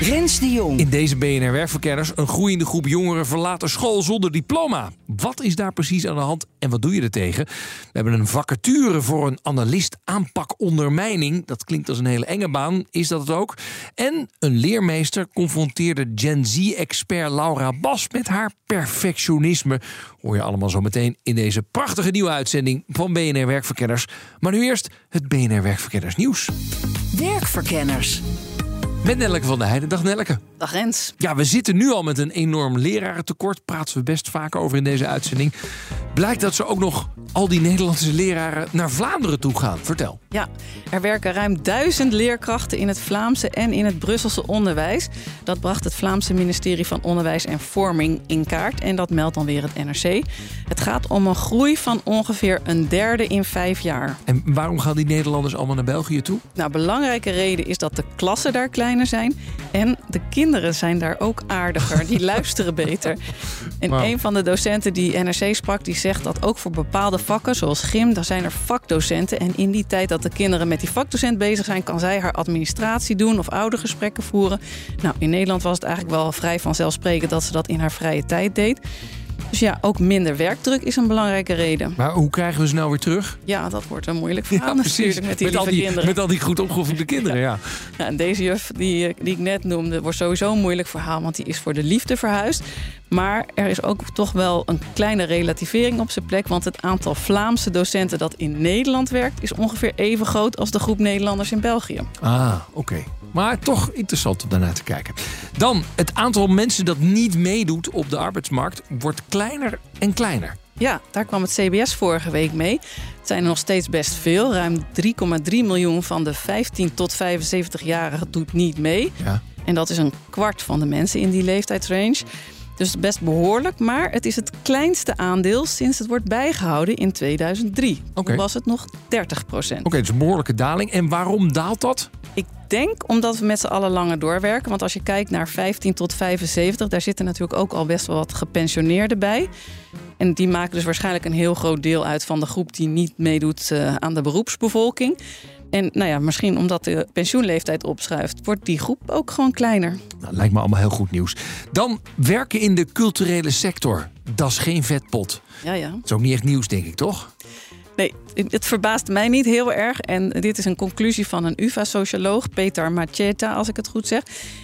Rens de Jong. In deze BNR Werkverkenners een groeiende groep jongeren verlaten school zonder diploma. Wat is daar precies aan de hand en wat doe je er tegen? We hebben een vacature voor een analist aanpak ondermijning. Dat klinkt als een hele enge baan, is dat het ook? En een leermeester confronteerde Gen Z-expert Laura Bas met haar perfectionisme. Hoor je allemaal zo meteen in deze prachtige nieuwe uitzending van BNR Werkverkenners. Maar nu eerst het BNR Werkverkenners nieuws. Werkverkenners. Met Nelleke van der Heijden. Dag Nelleke. Dag Rens. Ja, we zitten nu al met een enorm lerarentekort. Praten we best vaak over in deze uitzending. Blijkt dat ze ook nog al die Nederlandse leraren naar Vlaanderen toe gaan. Vertel. Ja, er werken ruim duizend leerkrachten in het Vlaamse en in het Brusselse onderwijs. Dat bracht het Vlaamse ministerie van Onderwijs en Vorming in kaart. En dat meldt dan weer het NRC. Het gaat om een groei van ongeveer een derde in vijf jaar. En waarom gaan die Nederlanders allemaal naar België toe? Nou, belangrijke reden is dat de klassen daar kleiner zijn. En de kinderen zijn daar ook aardiger. Die luisteren beter. En een van de docenten die NRC sprak, die zegt dat ook voor bepaalde vakken, zoals gym, daar zijn er vakdocenten. En in die tijd dat de kinderen met die vakdocent bezig zijn, kan zij haar administratie doen of oudergesprekken voeren. Nou, in Nederland was het eigenlijk wel vrij vanzelfsprekend dat ze dat in haar vrije tijd deed. Dus ja, ook minder werkdruk is een belangrijke reden. Maar hoe krijgen we ze nou weer terug? Ja, dat wordt een moeilijk verhaal natuurlijk met die met, al die, kinderen. met al die goed opgevoede kinderen, ja. Ja, en deze juf die, die ik net noemde, wordt sowieso een moeilijk verhaal, want die is voor de liefde verhuisd. Maar er is ook toch wel een kleine relativering op zijn plek, want het aantal Vlaamse docenten dat in Nederland werkt, is ongeveer even groot als de groep Nederlanders in België. Ah, oké. Maar toch interessant om daarnaar te kijken. Dan, het aantal mensen dat niet meedoet op de arbeidsmarkt wordt kleiner en kleiner. Ja, daar kwam het CBS vorige week mee. Het zijn er nog steeds best veel. Ruim 3,3 miljoen van de 15 tot 75-jarigen doet niet mee. Ja. En dat is een kwart van de mensen in die leeftijdsrange. Dus best behoorlijk, maar het is het kleinste aandeel sinds het wordt bijgehouden in 2003. Oké. Toen was het nog 30 procent. Oké, dus een behoorlijke daling. En waarom daalt dat? Ik denk omdat we met z'n allen langer doorwerken. Want als je kijkt naar 15 tot 75, daar zitten natuurlijk ook al best wel wat gepensioneerden bij. En die maken dus waarschijnlijk een heel groot deel uit van de groep die niet meedoet eh, aan de beroepsbevolking. En nou ja, misschien omdat de pensioenleeftijd opschuift, wordt die groep ook gewoon kleiner. Nou, lijkt me allemaal heel goed nieuws. Dan werken in de culturele sector. Dat is geen vetpot. Ja, ja. Dat is ook niet echt nieuws, denk ik, toch? Nee, het verbaast mij niet heel erg. En dit is een conclusie van een UvA-socioloog, Peter Macheta, als ik het goed zeg.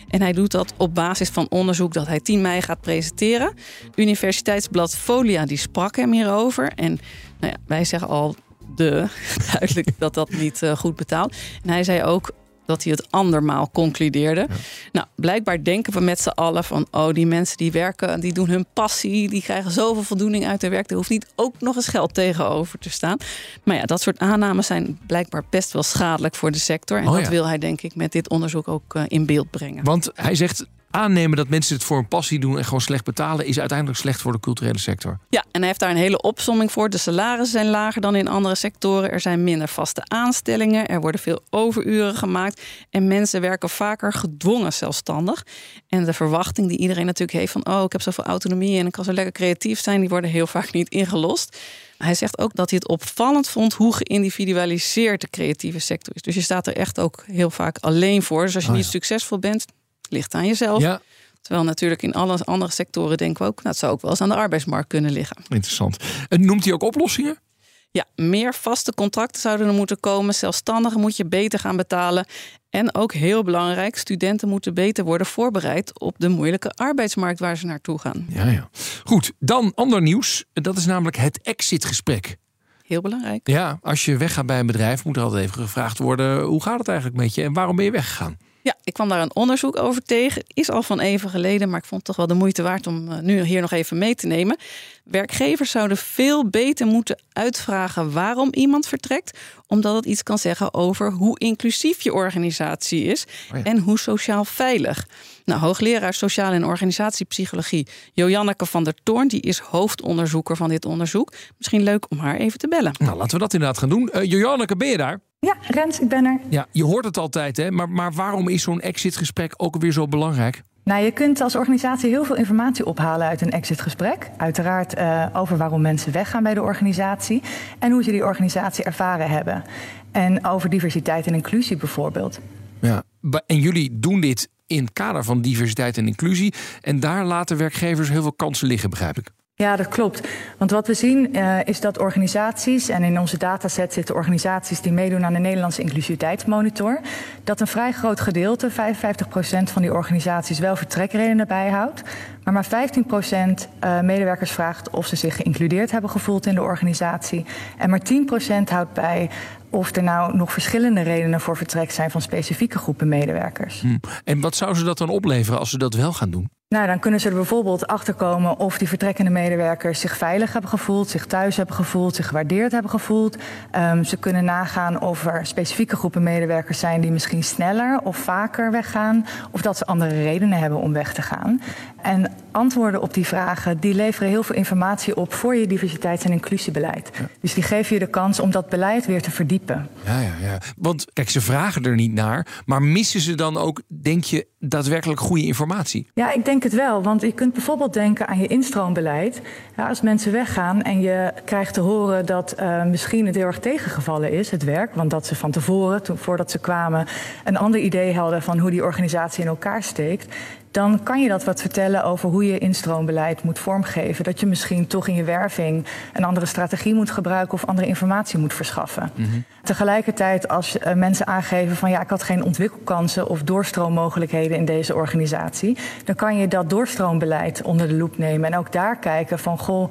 En hij doet dat op basis van onderzoek dat hij 10 mei gaat presenteren. Universiteitsblad Folia die sprak hem hierover. En nou ja, wij zeggen al de duidelijk dat dat niet eh, goed betaalt. En hij zei ook dat hij het andermaal concludeerde. Nou, blijkbaar denken we met z'n allen van... oh, die mensen die werken, die doen hun passie... die krijgen zoveel voldoening uit hun werk... er hoeft niet ook nog eens geld tegenover te staan. Maar ja, dat soort aannames zijn blijkbaar best wel schadelijk voor de sector. En Oh dat ja. wil hij denk ik met dit onderzoek ook eh, in beeld brengen. Want hij zegt aannemen dat mensen het voor een passie doen en gewoon slecht betalen, is uiteindelijk slecht voor de culturele sector. Ja, en hij heeft daar een hele opsomming voor. De salarissen zijn lager dan in andere sectoren. Er zijn minder vaste aanstellingen. Er worden veel overuren gemaakt. En mensen werken vaker gedwongen zelfstandig. En de verwachting die iedereen natuurlijk heeft van... oh, ik heb zoveel autonomie en ik kan zo lekker creatief zijn... die worden heel vaak niet ingelost. Hij zegt ook dat hij het opvallend vond hoe geïndividualiseerd de creatieve sector is. Dus je staat er echt ook heel vaak alleen voor. Dus als je Oh, niet succesvol bent, ligt aan jezelf. Ja, Terwijl natuurlijk in alle andere sectoren denken we ook... nou, het zou ook wel eens aan de arbeidsmarkt kunnen liggen. interessant. En noemt hij ook oplossingen? Ja, meer vaste contracten zouden er moeten komen. Zelfstandigen moet je beter gaan betalen. En ook heel belangrijk, studenten moeten beter worden voorbereid op de moeilijke arbeidsmarkt waar ze naartoe gaan. Ja, ja. Goed, dan ander nieuws. Dat is namelijk het exitgesprek. Heel belangrijk. Ja, als je weggaat bij een bedrijf, moet er altijd even gevraagd worden: hoe gaat het eigenlijk met je en waarom ben je weggegaan? Ja, ik kwam daar een onderzoek over tegen. Is al van even geleden, maar ik vond het toch wel de moeite waard om eh, nu hier nog even mee te nemen. Werkgevers zouden veel beter moeten uitvragen waarom iemand vertrekt, omdat het iets kan zeggen over hoe inclusief je organisatie is Oh ja. en hoe sociaal veilig. Nou, hoogleraar sociale en organisatiepsychologie Joanneke van der Toorn, die is hoofdonderzoeker van dit onderzoek. Misschien leuk om haar even te bellen. Nou, laten we dat inderdaad gaan doen. Uh, Joanneke, ben je daar? Ja, Rens, ik ben er. Ja, je hoort het altijd, hè? Maar, maar waarom is zo'n exitgesprek ook weer zo belangrijk? Nou, je kunt als organisatie heel veel informatie ophalen uit een exitgesprek. Uiteraard uh, over waarom mensen weggaan bij de organisatie en hoe ze die organisatie ervaren hebben. En over diversiteit en inclusie bijvoorbeeld. Ja, en jullie doen dit in het kader van diversiteit en inclusie. En daar laten werkgevers heel veel kansen liggen, begrijp ik. Ja, dat klopt. Want wat we zien uh, is dat organisaties, en in onze dataset zitten organisaties die meedoen aan de Nederlandse inclusiviteitsmonitor, dat een vrij groot gedeelte, 55% van die organisaties, wel vertrekredenen bijhoudt. Maar maar 15% uh, medewerkers vraagt of ze zich geïncludeerd hebben gevoeld in de organisatie. En maar 10% houdt bij of er nou nog verschillende redenen voor vertrek zijn van specifieke groepen medewerkers. Hm. En wat zou ze dat dan opleveren als ze dat wel gaan doen? Nou, dan kunnen ze er bijvoorbeeld achter komen of die vertrekkende medewerkers zich veilig hebben gevoeld, zich thuis hebben gevoeld, zich gewaardeerd hebben gevoeld. Um, ze kunnen nagaan of er specifieke groepen medewerkers zijn die misschien sneller of vaker weggaan, of dat ze andere redenen hebben om weg te gaan. En antwoorden op die vragen, die leveren heel veel informatie op voor je diversiteits- en inclusiebeleid. Ja. Dus die geven je de kans om dat beleid weer te verdiepen. Ja, ja, ja. Want kijk, ze vragen er niet naar, maar missen ze dan ook, denk je, daadwerkelijk goede informatie? Ja, ik denk het wel. Want je kunt bijvoorbeeld denken aan je instroombeleid. Ja, als mensen weggaan en je krijgt te horen dat uh, misschien het heel erg tegengevallen is, het werk. Want dat ze van tevoren, toen, voordat ze kwamen, een ander idee hadden van hoe die organisatie in elkaar steekt dan kan je dat wat vertellen over hoe je instroombeleid moet vormgeven. Dat je misschien toch in je werving een andere strategie moet gebruiken of andere informatie moet verschaffen. Mm -hmm. Tegelijkertijd, als uh, mensen aangeven van ja, ik had geen ontwikkelkansen of doorstroommogelijkheden in deze organisatie, dan kan je dat doorstroombeleid onder de loep nemen en ook daar kijken van goh.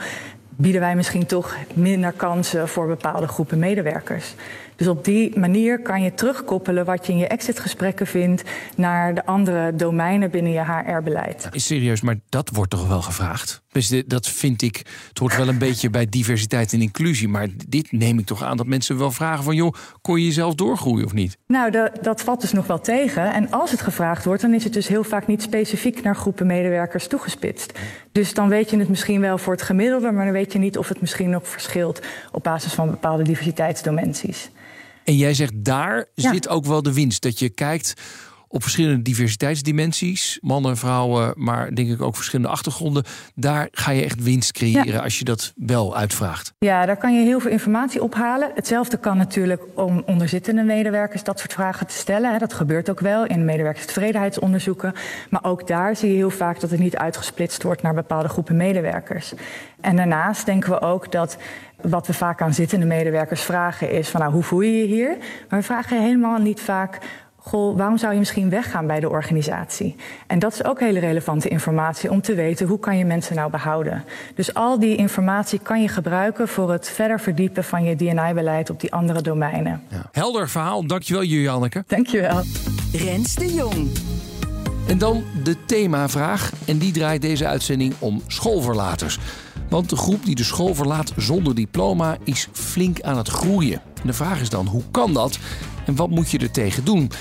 Bieden wij misschien toch minder kansen voor bepaalde groepen medewerkers? Dus op die manier kan je terugkoppelen wat je in je exitgesprekken vindt naar de andere domeinen binnen je HR-beleid. Is serieus, maar dat wordt toch wel gevraagd? Dus dat vind ik, het hoort wel een beetje bij diversiteit en inclusie. Maar dit neem ik toch aan dat mensen wel vragen van... joh, kon je jezelf doorgroeien of niet? Nou, de, dat valt dus nog wel tegen. En als het gevraagd wordt, dan is het dus heel vaak niet specifiek... naar groepen medewerkers toegespitst. Dus dan weet je het misschien wel voor het gemiddelde... maar dan weet je niet of het misschien nog verschilt... op basis van bepaalde diversiteitsdimensies. En jij zegt, daar ja. zit ook wel de winst. Dat je kijkt op verschillende diversiteitsdimensies. Mannen, vrouwen, maar denk ik ook verschillende achtergronden. Daar ga je echt winst creëren ja. als je dat wel uitvraagt. Ja, daar kan je heel veel informatie ophalen. Hetzelfde kan natuurlijk om onderzittende medewerkers dat soort vragen te stellen. Dat gebeurt ook wel in medewerkerstevredenheidsonderzoeken. Maar ook daar zie je heel vaak dat het niet uitgesplitst wordt naar bepaalde groepen medewerkers. En daarnaast denken we ook dat wat we vaak aan zittende medewerkers vragen is van nou, hoe voel je je hier? Maar we vragen helemaal niet vaak goh, waarom zou je misschien weggaan bij de organisatie? En dat is ook hele relevante informatie om te weten hoe kan je mensen nou behouden. Dus al die informatie kan je gebruiken voor het verder verdiepen van je D&I-beleid op die andere domeinen. Ja. Helder verhaal, dankjewel Julianneke. Dankjewel. Rens de Jong. En dan de themavraag en die draait deze uitzending om schoolverlaters. Want de groep die de school verlaat zonder diploma is flink aan het groeien. En de vraag is dan, hoe kan dat en wat moet je er tegen doen?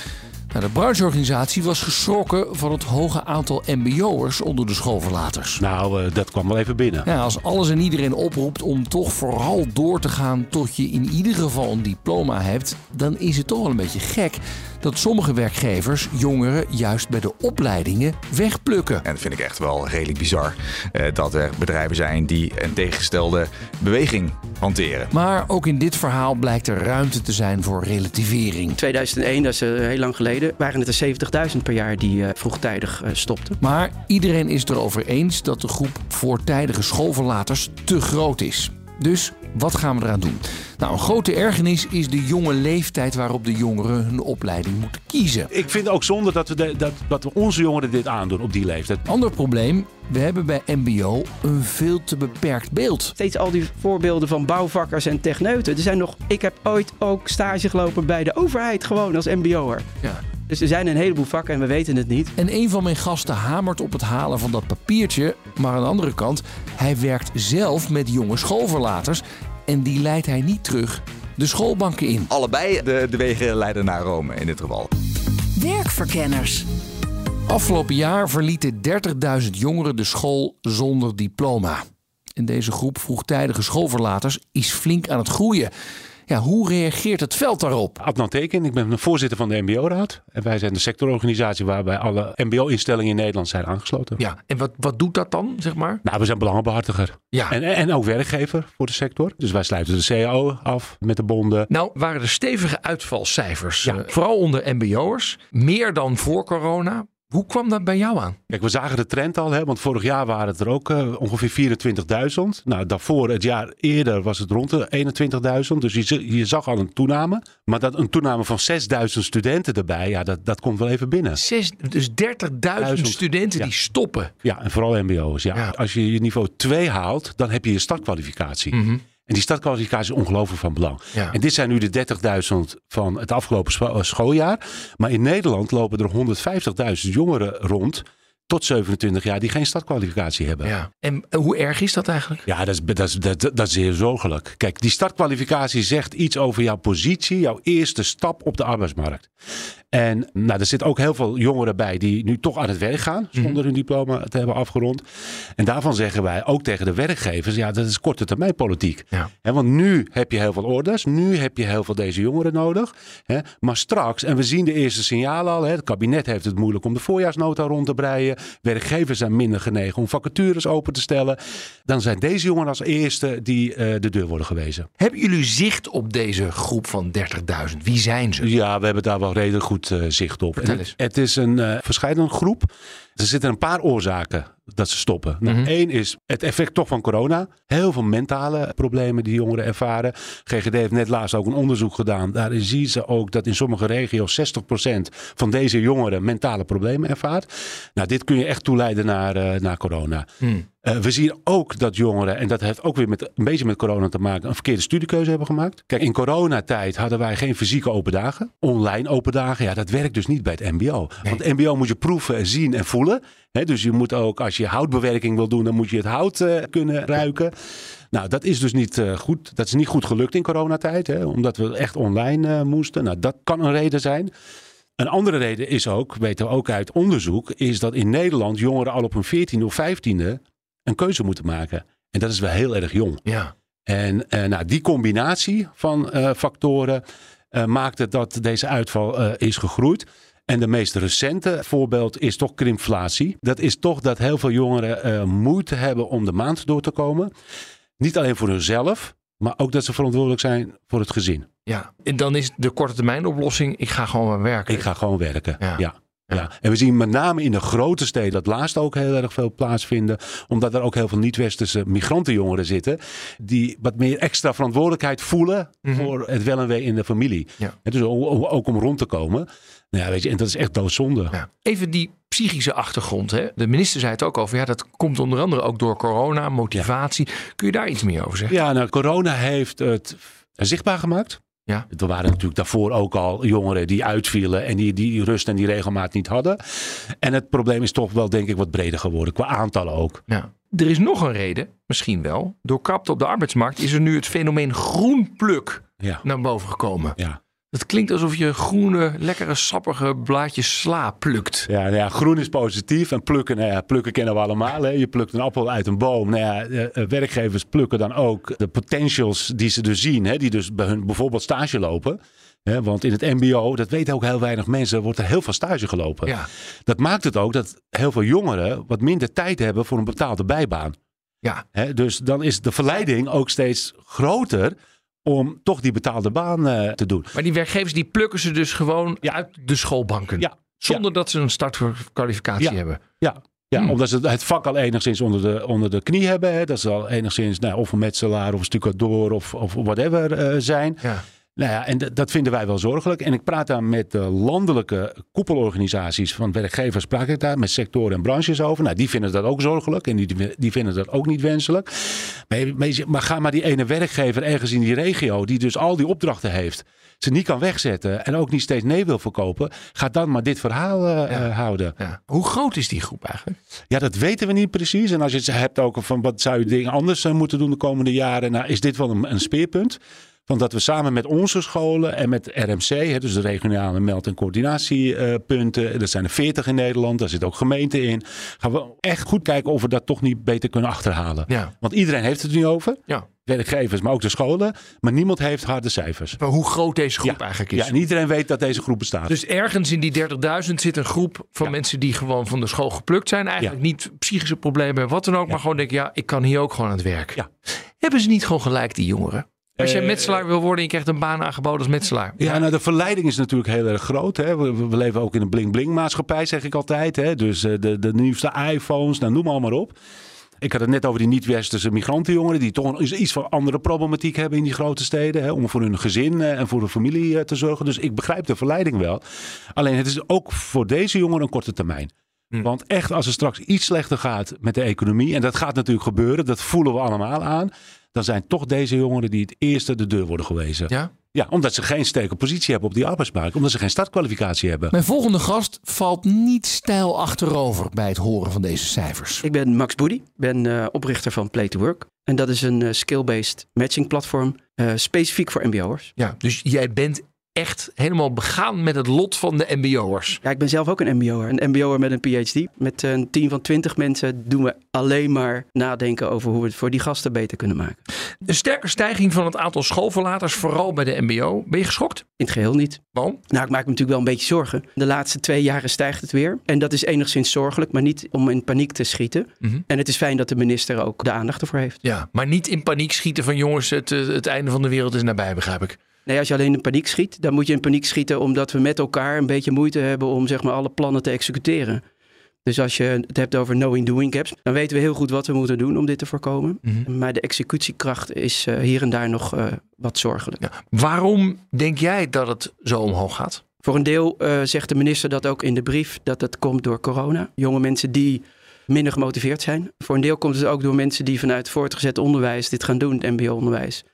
Nou, de brancheorganisatie was geschrokken van het hoge aantal mbo'ers onder de schoolverlaters. Nou, uh, dat kwam wel even binnen. Ja, als alles en iedereen oproept om toch vooral door te gaan tot je in ieder geval een diploma hebt, dan is het toch wel een beetje gek dat sommige werkgevers jongeren juist bij de opleidingen wegplukken. En dat vind ik echt wel redelijk bizar. Uh, dat er bedrijven zijn die een tegengestelde beweging hanteren. Maar ook in dit verhaal blijkt er ruimte te zijn voor relativering. 2001, dat is uh, heel lang geleden, waren het er 70.000 per jaar die uh, vroegtijdig stopten. Maar iedereen is het erover eens dat de groep voortijdige schoolverlaters te groot is. Dus wat gaan we eraan doen? Nou, een grote ergernis is de jonge leeftijd waarop de jongeren hun opleiding moeten kiezen. Ik vind ook zonde dat we, de, dat, dat we onze jongeren dit aandoen op die leeftijd. Ander probleem, we hebben bij MBO een veel te beperkt beeld. Steeds al die voorbeelden van bouwvakkers en techneuten. Er zijn nog, ik heb ooit ook stage gelopen bij de overheid, gewoon als MBO'er. Ja. Dus er zijn een heleboel vakken en we weten het niet. En een van mijn gasten hamert op het halen van dat papiertje. Maar aan de andere kant, hij werkt zelf met jonge schoolverlaters. En die leidt hij niet terug de schoolbanken in. Allebei de, de wegen leiden naar Rome in dit geval. Werkverkenners. Afgelopen jaar verlieten 30.000 jongeren de school zonder diploma. En deze groep vroegtijdige schoolverlaters is flink aan het groeien. Ja, hoe reageert het veld daarop? Adnan Teken, ik ben de voorzitter van de MBO-raad. En wij zijn de sectororganisatie waarbij alle MBO-instellingen in Nederland zijn aangesloten. Ja, en wat, wat doet dat dan, zeg maar? Nou, we zijn belangenbehartiger. Ja. En, en ook werkgever voor de sector. Dus wij sluiten de CAO af met de bonden. Nou, waren er stevige uitvalcijfers, Ja. eh, vooral onder MBO'ers. Meer dan voor corona. Hoe kwam dat bij jou aan? Kijk, we zagen de trend al, hè, want vorig jaar waren het er ook eh, ongeveer 24.000. Nou, daarvoor, het jaar eerder, was het rond de 21.000. Dus je, je zag al een toename. Maar dat een toename van 6.000 studenten erbij, ja, dat, dat komt wel even binnen. Zes, dus 30.000 Duizend. studenten Ja. die stoppen. Ja, en vooral MBO's. Ja. Ja. Als je je niveau 2 haalt, dan heb je je startkwalificatie. Mhm. En die startkwalificatie is ongelooflijk van belang. Ja. En dit zijn nu de 30.000 van het afgelopen eh, schooljaar. Maar in Nederland lopen er 150.000 jongeren rond tot 27 jaar die geen startkwalificatie hebben. Ja. En eh, hoe erg is dat eigenlijk? Ja, dat is, dat, is, dat, dat is zeer zorgelijk. Kijk, die startkwalificatie zegt iets over jouw positie, jouw eerste stap op de arbeidsmarkt. En nou, er zitten ook heel veel jongeren bij die nu toch aan het werk gaan, zonder hun diploma te hebben afgerond. En daarvan zeggen wij ook tegen de werkgevers, ja, dat is korte termijn politiek. Ja. Want nu heb je heel veel orders, nu heb je heel veel deze jongeren nodig. Hè, maar straks, en we zien de eerste signalen al, het kabinet heeft het moeilijk om de voorjaarsnota rond te breien. Werkgevers zijn minder genegen om vacatures open te stellen. Dan zijn deze jongeren als eerste die eh, de deur worden gewezen. Hebben jullie zicht op deze groep van 30.000? Wie zijn ze? Ja, we hebben daar wel redelijk goed eh, zicht op. Het, het is een eh verscheidene groep. Er zitten een paar oorzaken dat ze stoppen. Nou, Mhm. Eén is het effect toch van corona. Heel veel mentale problemen die jongeren ervaren. GGD heeft net laatst ook een onderzoek gedaan. Daarin zien ze ook dat in sommige regio's 60% van deze jongeren mentale problemen ervaart. Nou, dit kun je echt toeleiden naar, eh, naar corona. Hmm. Eh, we zien ook dat jongeren, en dat heeft ook weer met, een beetje met corona te maken, een verkeerde studiekeuze hebben gemaakt. Kijk, in coronatijd hadden wij geen fysieke open dagen. Online open dagen, ja, dat werkt dus niet bij het MBO. Want het MBO moet je proeven, zien en voelen. Dus je moet ook, als je houtbewerking wil doen, dan moet je het hout eh, kunnen ruiken. Nou, dat is dus niet eh, goed. Dat is niet goed gelukt in coronatijd, hè, omdat we echt online moesten. Nou, dat kan een reden zijn. Een andere reden is ook, weten we ook uit onderzoek, is dat in Nederland jongeren al op hun 14e of 15e een keuze moeten maken. En dat is wel heel erg jong. Ja. En eh, nou, die combinatie van eh, factoren eh, maakt het dat deze uitval is gegroeid. En de meest recente voorbeeld is toch krimflatie. Dat is toch dat heel veel jongeren moeite hebben om de maand door te komen. Niet alleen voor hunzelf, maar ook dat ze verantwoordelijk zijn voor het gezin. ja. En dan is de korte termijn oplossing, ik ga gewoon werken. Ik ga gewoon werken. Ja. Ja. Ja. En we zien met name in de grote steden dat laatst ook heel erg veel plaatsvinden. Omdat er ook heel veel niet-westerse migrantenjongeren zitten. Die wat meer extra verantwoordelijkheid voelen Mhm. voor het wel en wee in de familie. Ja. En dus ook om rond te komen. Nou ja, weet je, en dat is echt doodzonde. Ja. Even die psychische achtergrond. Hè? De minister zei het ook over. Ja, dat komt onder andere ook door corona, motivatie. Kun je daar iets meer over zeggen? Ja, nou, corona heeft het zichtbaar gemaakt. Ja. Er waren natuurlijk daarvoor ook al jongeren die uitvielen en die die rust en die regelmaat niet hadden. En het probleem is toch wel, denk ik, wat breder geworden, qua aantallen ook. Ja. Er is nog een reden, misschien wel. Door krapte op de arbeidsmarkt is er nu het fenomeen groenpluk Ja. naar boven gekomen. Ja. Het klinkt alsof je groene, lekkere, sappige blaadjes sla plukt. Ja, nou ja, groen is positief en plukken, nou ja, plukken kennen we allemaal. Hè. Je plukt een appel uit een boom. Nou ja, eh, eh, werkgevers plukken dan ook de potentials die ze dus zien. Hè, die dus bij hun bijvoorbeeld stage lopen. Hè, want in het mbo, dat weten ook heel weinig mensen, wordt er heel veel stage gelopen. Ja. Dat maakt het ook dat heel veel jongeren wat minder tijd hebben voor een betaalde bijbaan. Ja. Hè, dus dan is de verleiding ook steeds groter om toch die betaalde baan eh, te doen. Maar die werkgevers die plukken ze dus gewoon Ja. uit de schoolbanken. Ja. Zonder dat ze een startkwalificatie hebben. Ja. Ja, Hmm. omdat ze het vak al enigszins onder de, onder de knie hebben. Hè. Dat ze al enigszins nou, of een metselaar of een stucadoor of, of whatever eh, zijn. Ja. Nou ja, en dat vinden wij wel zorgelijk. En ik praat daar met de landelijke koepelorganisaties van werkgevers, praat ik daar met sectoren en branches over. Nou, die vinden dat ook zorgelijk en die, die vinden dat ook niet wenselijk. Maar, maar ga maar die ene werkgever ergens in die regio, die dus al die opdrachten heeft, ze niet kan wegzetten en ook niet steeds nee wil verkopen, ga dan maar dit verhaal uh, houden. Ja. Hoe groot is die groep eigenlijk? Ja, dat weten we niet precies. En als je het hebt ook van wat zou je dingen anders moeten doen de komende jaren, nou is dit wel een, een speerpunt. Want dat we samen met onze scholen en met RMC, dus de regionale meld- en coördinatiepunten, dat zijn er 40 in Nederland, daar zit ook gemeenten in, gaan we echt goed kijken of we dat toch niet beter kunnen achterhalen. Ja. Want iedereen heeft het nu over. Ja. Werkgevers, maar ook de scholen. Maar niemand heeft harde cijfers. Maar hoe groot deze groep eigenlijk is. Ja, en iedereen weet dat deze groep bestaat. Dus ergens in die 30.000 zit een groep van mensen die gewoon van de school geplukt zijn. Eigenlijk niet psychische problemen, wat dan ook. Maar gewoon denken, ja, ik kan hier ook gewoon aan het werk. Hebben ze niet gewoon gelijk, die jongeren? Als je Eh, metselaar wil worden en je krijgt een baan aangeboden als metselaar. Ja, nou de verleiding is natuurlijk heel erg groot. Hè. We, we leven ook in een bling-bling maatschappij, zeg ik altijd. Hè. Dus eh, de, de nieuwste iPhones, nou, noem maar allemaal op. Ik had het net over die niet-westerse migrantenjongeren... die toch iets van andere problematiek hebben in die grote steden... Hè, om voor hun gezin eh, en voor hun familie te zorgen. Dus ik begrijp de verleiding wel. Alleen het is ook voor deze jongeren een korte termijn. Want echt, als het straks iets slechter gaat met de economie... en dat gaat natuurlijk gebeuren, dat voelen we allemaal aan... dan zijn toch deze jongeren die het eerste de deur worden gewezen. Ja? Ja, omdat ze geen sterke positie hebben op die arbeidsmarkt. Omdat ze geen startkwalificatie hebben. Mijn volgende gast valt niet stijl achterover bij het horen van deze cijfers. Ik ben Max Boedi, ben eh, oprichter van Play to Work. En dat is een eh, skill-based matching platform, eh, specifiek voor mbo'ers. Ja, dus jij bent echt helemaal begaan met het lot van de mbo'ers. Ja, ik ben zelf ook een mbo'er. Een mbo'er met een phd. Met een team van 20 mensen doen we alleen maar nadenken over hoe we het voor die gasten beter kunnen maken. Een sterke stijging van het aantal schoolverlaters, vooral bij de mbo. Ben je geschokt? In het geheel niet. Waarom? Nou, ik maak me natuurlijk wel een beetje zorgen. De laatste twee jaren stijgt het weer. En dat is enigszins zorgelijk, maar niet om in paniek te schieten. Mhm. En het is fijn dat de minister ook de aandacht ervoor heeft. Ja, maar niet in paniek schieten van jongens, het, eh, het einde van de wereld is nabij, begrijp ik. Nee, als je alleen in paniek schiet, dan moet je in paniek schieten omdat we met elkaar een beetje moeite hebben om zeg maar, alle plannen te executeren. Dus als je het hebt over knowing doing gaps, dan weten we heel goed wat we moeten doen om dit te voorkomen. Mhm. Maar de executiekracht is eh, hier en daar nog eh, wat zorgelijk. Waarom denk jij dat het zo omhoog gaat? Voor een deel eh, zegt de minister dat ook in de brief dat het komt door corona. Jonge mensen die minder gemotiveerd zijn. Voor een deel komt het ook door mensen die vanuit voortgezet onderwijs dit gaan doen, het mbo-onderwijs.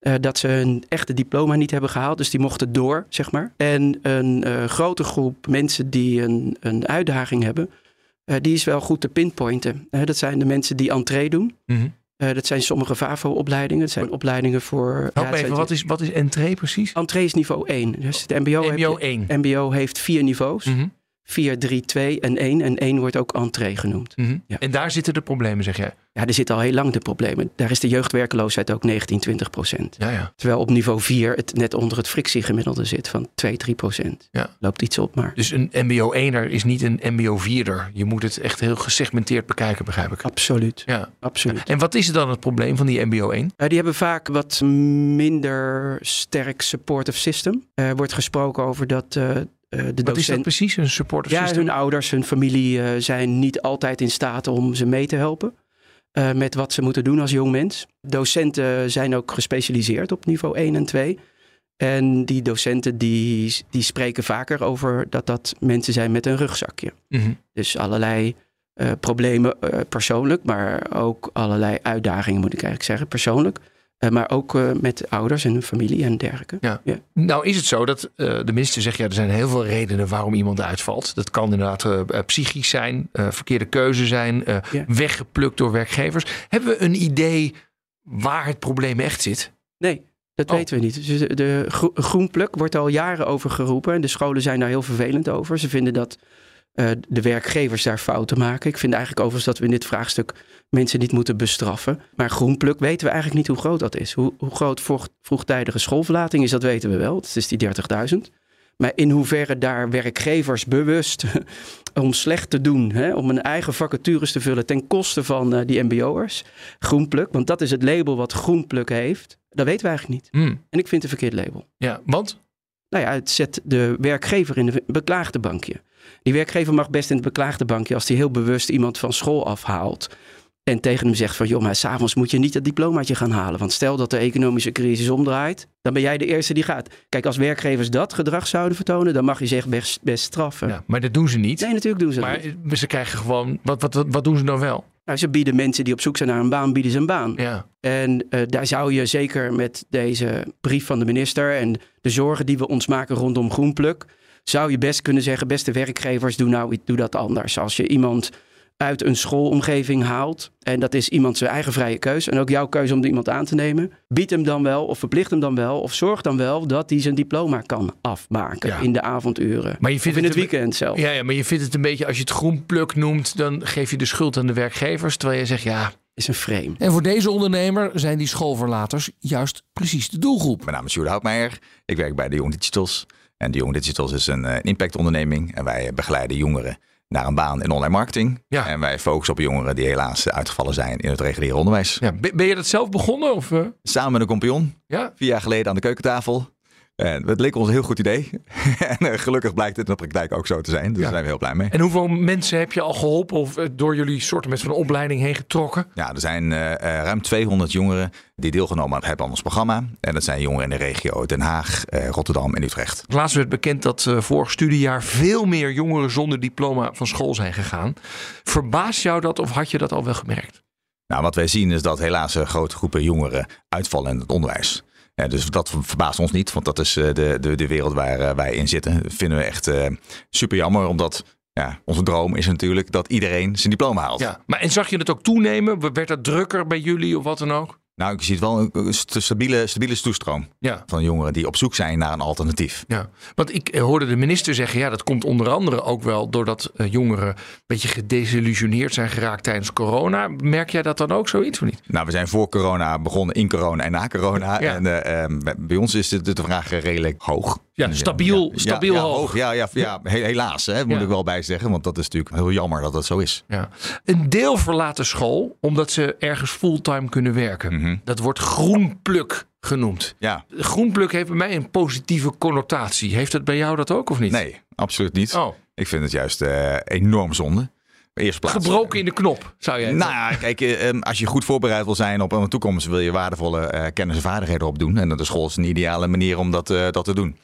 Eh, dat ze een echte diploma niet hebben gehaald, dus die mochten door, zeg maar. En een eh, grote groep mensen die een, een uitdaging hebben, eh, die is wel goed te pinpointen. Dat zijn de mensen die entree doen. Eh, dat zijn sommige VAVO-opleidingen. Dat zijn opleidingen voor... Help ja, even, wat is, wat is entree precies? Entree is niveau 1. Dus het MBO, MBO je- 1. MBO heeft vier niveaus. Mhm. 4, 3, 2 en 1. En 1 wordt ook entree genoemd. Mhm. En daar zitten de problemen, zeg jij? Ja, er zitten al heel lang de problemen. Daar is de jeugdwerkeloosheid ook 19, 20 procent. Ja, ja. Terwijl op niveau 4 het net onder het frictiegemiddelde zit van 2, 3 procent. Ja. Loopt iets op, maar Dus een mbo 1er is niet een mbo 4er. Je moet het echt heel gesegmenteerd bekijken, begrijp ik. absoluut. Ja. absoluut. En wat is dan het probleem van die mbo 1? Eh, die hebben vaak wat minder sterk supportive system. Er wordt gesproken over dat eh, eh, de Wat is dat precies, een supporter Ja, hun ouders, hun familie eh, zijn niet altijd in staat om ze mee te helpen. eh, met wat ze moeten doen als jong mens. Docenten zijn ook gespecialiseerd op niveau 1 en 2. En die docenten die, die spreken vaker over dat dat mensen zijn met een rugzakje. Mhm. Dus allerlei problemen persoonlijk, maar ook allerlei uitdagingen moet ik eigenlijk zeggen, persoonlijk. Eh, maar ook eh, met ouders en hun familie en dergelijke. Ja. Nou is het zo dat eh, de minister zegt... ja, er zijn heel veel redenen waarom iemand uitvalt. Dat kan inderdaad psychisch zijn, verkeerde keuze zijn... Ja. weggeplukt door werkgevers. Hebben we een idee waar het probleem echt zit? Nee, dat Oh. weten we niet. Dus de, de gro- groenpluk wordt al jaren over geroepen. En de scholen zijn daar heel vervelend over. Ze vinden dat eh, de werkgevers daar fouten maken. Ik vind eigenlijk overigens dat we in dit vraagstuk mensen niet moeten bestraffen. Maar groenpluk weten we eigenlijk niet hoe groot dat is. Hoe, hoe groot vroeg, vroegtijdige schoolverlating is, dat weten we wel. Dat is die 30.000. Maar in hoeverre daar werkgevers bewust om slecht te doen, hè, om hun eigen vacatures te vullen ten koste van eh, die MBO'ers, groenpluk, want dat is het label wat groenpluk heeft, dat weten we eigenlijk niet. Hmm. En ik vind het een verkeerd label. Ja, want? Nou ja, het zet de werkgever in een beklaagde bankje. Die werkgever mag best in het beklaagde bankje als hij heel bewust iemand van school afhaalt. En tegen hem zegt van, joh, maar s'avonds moet je niet dat diplomaatje gaan halen. Want stel dat de economische crisis omdraait, dan ben jij de eerste die gaat. Kijk, als werkgevers dat gedrag zouden vertonen, dan mag je zich best, best straffen. Ja, maar dat doen ze niet. Nee, natuurlijk doen ze dat maar niet. ze krijgen gewoon. Wat, wat, wat, wat doen ze dan wel? Nou, ze bieden mensen die op zoek zijn naar een baan, bieden ze een baan. Ja. En eh, daar zou je zeker met deze brief van de minister en de zorgen die we ons maken rondom Groenpluk, zou je best kunnen zeggen, beste werkgevers, doe nou doe dat anders. Als je iemand uit een schoolomgeving haalt, en dat is iemand zijn eigen vrije keus, en ook jouw keuze om iemand aan te nemen, bied hem dan wel, of verplicht hem dan wel, of zorg dan wel dat hij zijn diploma kan afmaken Ja. in de avonduren. Maar je vindt of in het weekend zelf. Ja, ja, maar je vindt het een beetje, als je het groenpluk noemt, dan geef je de schuld aan de werkgevers. Terwijl je zegt, ja. Is een frame. En voor deze ondernemer zijn die schoolverlaters juist precies de doelgroep. Mijn naam is Sjoerd Houtmeijer. Ik werk bij de Young Digitals. En de Young Digitals is een eh, impactonderneming. En wij begeleiden jongeren naar een baan in online marketing. Ja. En wij focussen op jongeren die helaas uitgevallen zijn in het reguliere onderwijs. Ja, ben ben je dat zelf begonnen? Of, eh? Samen met een compagnon, Ja? vier jaar geleden aan de keukentafel. En het leek ons een heel goed idee. en eh, gelukkig blijkt het in de praktijk ook zo te zijn. Dus Ja. daar zijn we heel blij mee. En hoeveel mensen heb je al geholpen of eh, door jullie soorten met van opleiding heen getrokken? Ja, er zijn eh, ruim 200 jongeren die deelgenomen hebben aan ons programma. En dat zijn jongeren in de regio Den Haag, Rotterdam en Utrecht. Laatst werd bekend dat eh, vorig studiejaar veel meer jongeren zonder diploma van school zijn gegaan. Verbaast jou dat of had je dat al wel gemerkt? Nou, wat wij zien is dat helaas grote groepen jongeren uitvallen in het onderwijs. Dus dat verbaast ons niet, want dat is eh, de, de, de wereld waar eh, wij in zitten. Dat vinden we echt eh, super jammer, omdat ja, onze droom is natuurlijk dat iedereen zijn diploma haalt. Ja. Maar en zag je het ook toenemen? Werd dat drukker bij jullie of wat dan ook? Nou, ik zie het wel een een st- stabiele, stabiele toestroom Ja. van jongeren die op zoek zijn naar een alternatief. Ja, want ik eh, hoorde de minister zeggen, ja, dat komt onder andere ook wel doordat eh, jongeren een beetje gedesillusioneerd zijn geraakt tijdens corona. Merk jij dat dan ook zoiets of niet? Nou, we zijn voor corona begonnen, in corona en na corona. Ja. En eh, ehm, bij- ons is de, de vraag redelijk hoog. Ja, stabiel- stabiel ja, hoog. Ja, ja, ja, he- helaas, hè, moet ik wel bij zeggen. Want dat is natuurlijk heel jammer dat dat zo is. Ja. Een deel verlaat de school omdat ze ergens fulltime kunnen werken. Mhm. Dat wordt groenpluk genoemd. Ja, Groenpluk heeft bij mij een positieve connotatie. Heeft het bij jou dat ook of niet? nee, absoluut niet. Oh, Ik vind het juist eh, enorm zonde. Plaats. gebroken in de knop, zou jij Nou ja, kijk, eh, ehm, als je goed voorbereid wil zijn op een toekomst, wil je waardevolle eh, kennis en vaardigheden opdoen. En de school is een ideale manier om dat, eh, dat te doen.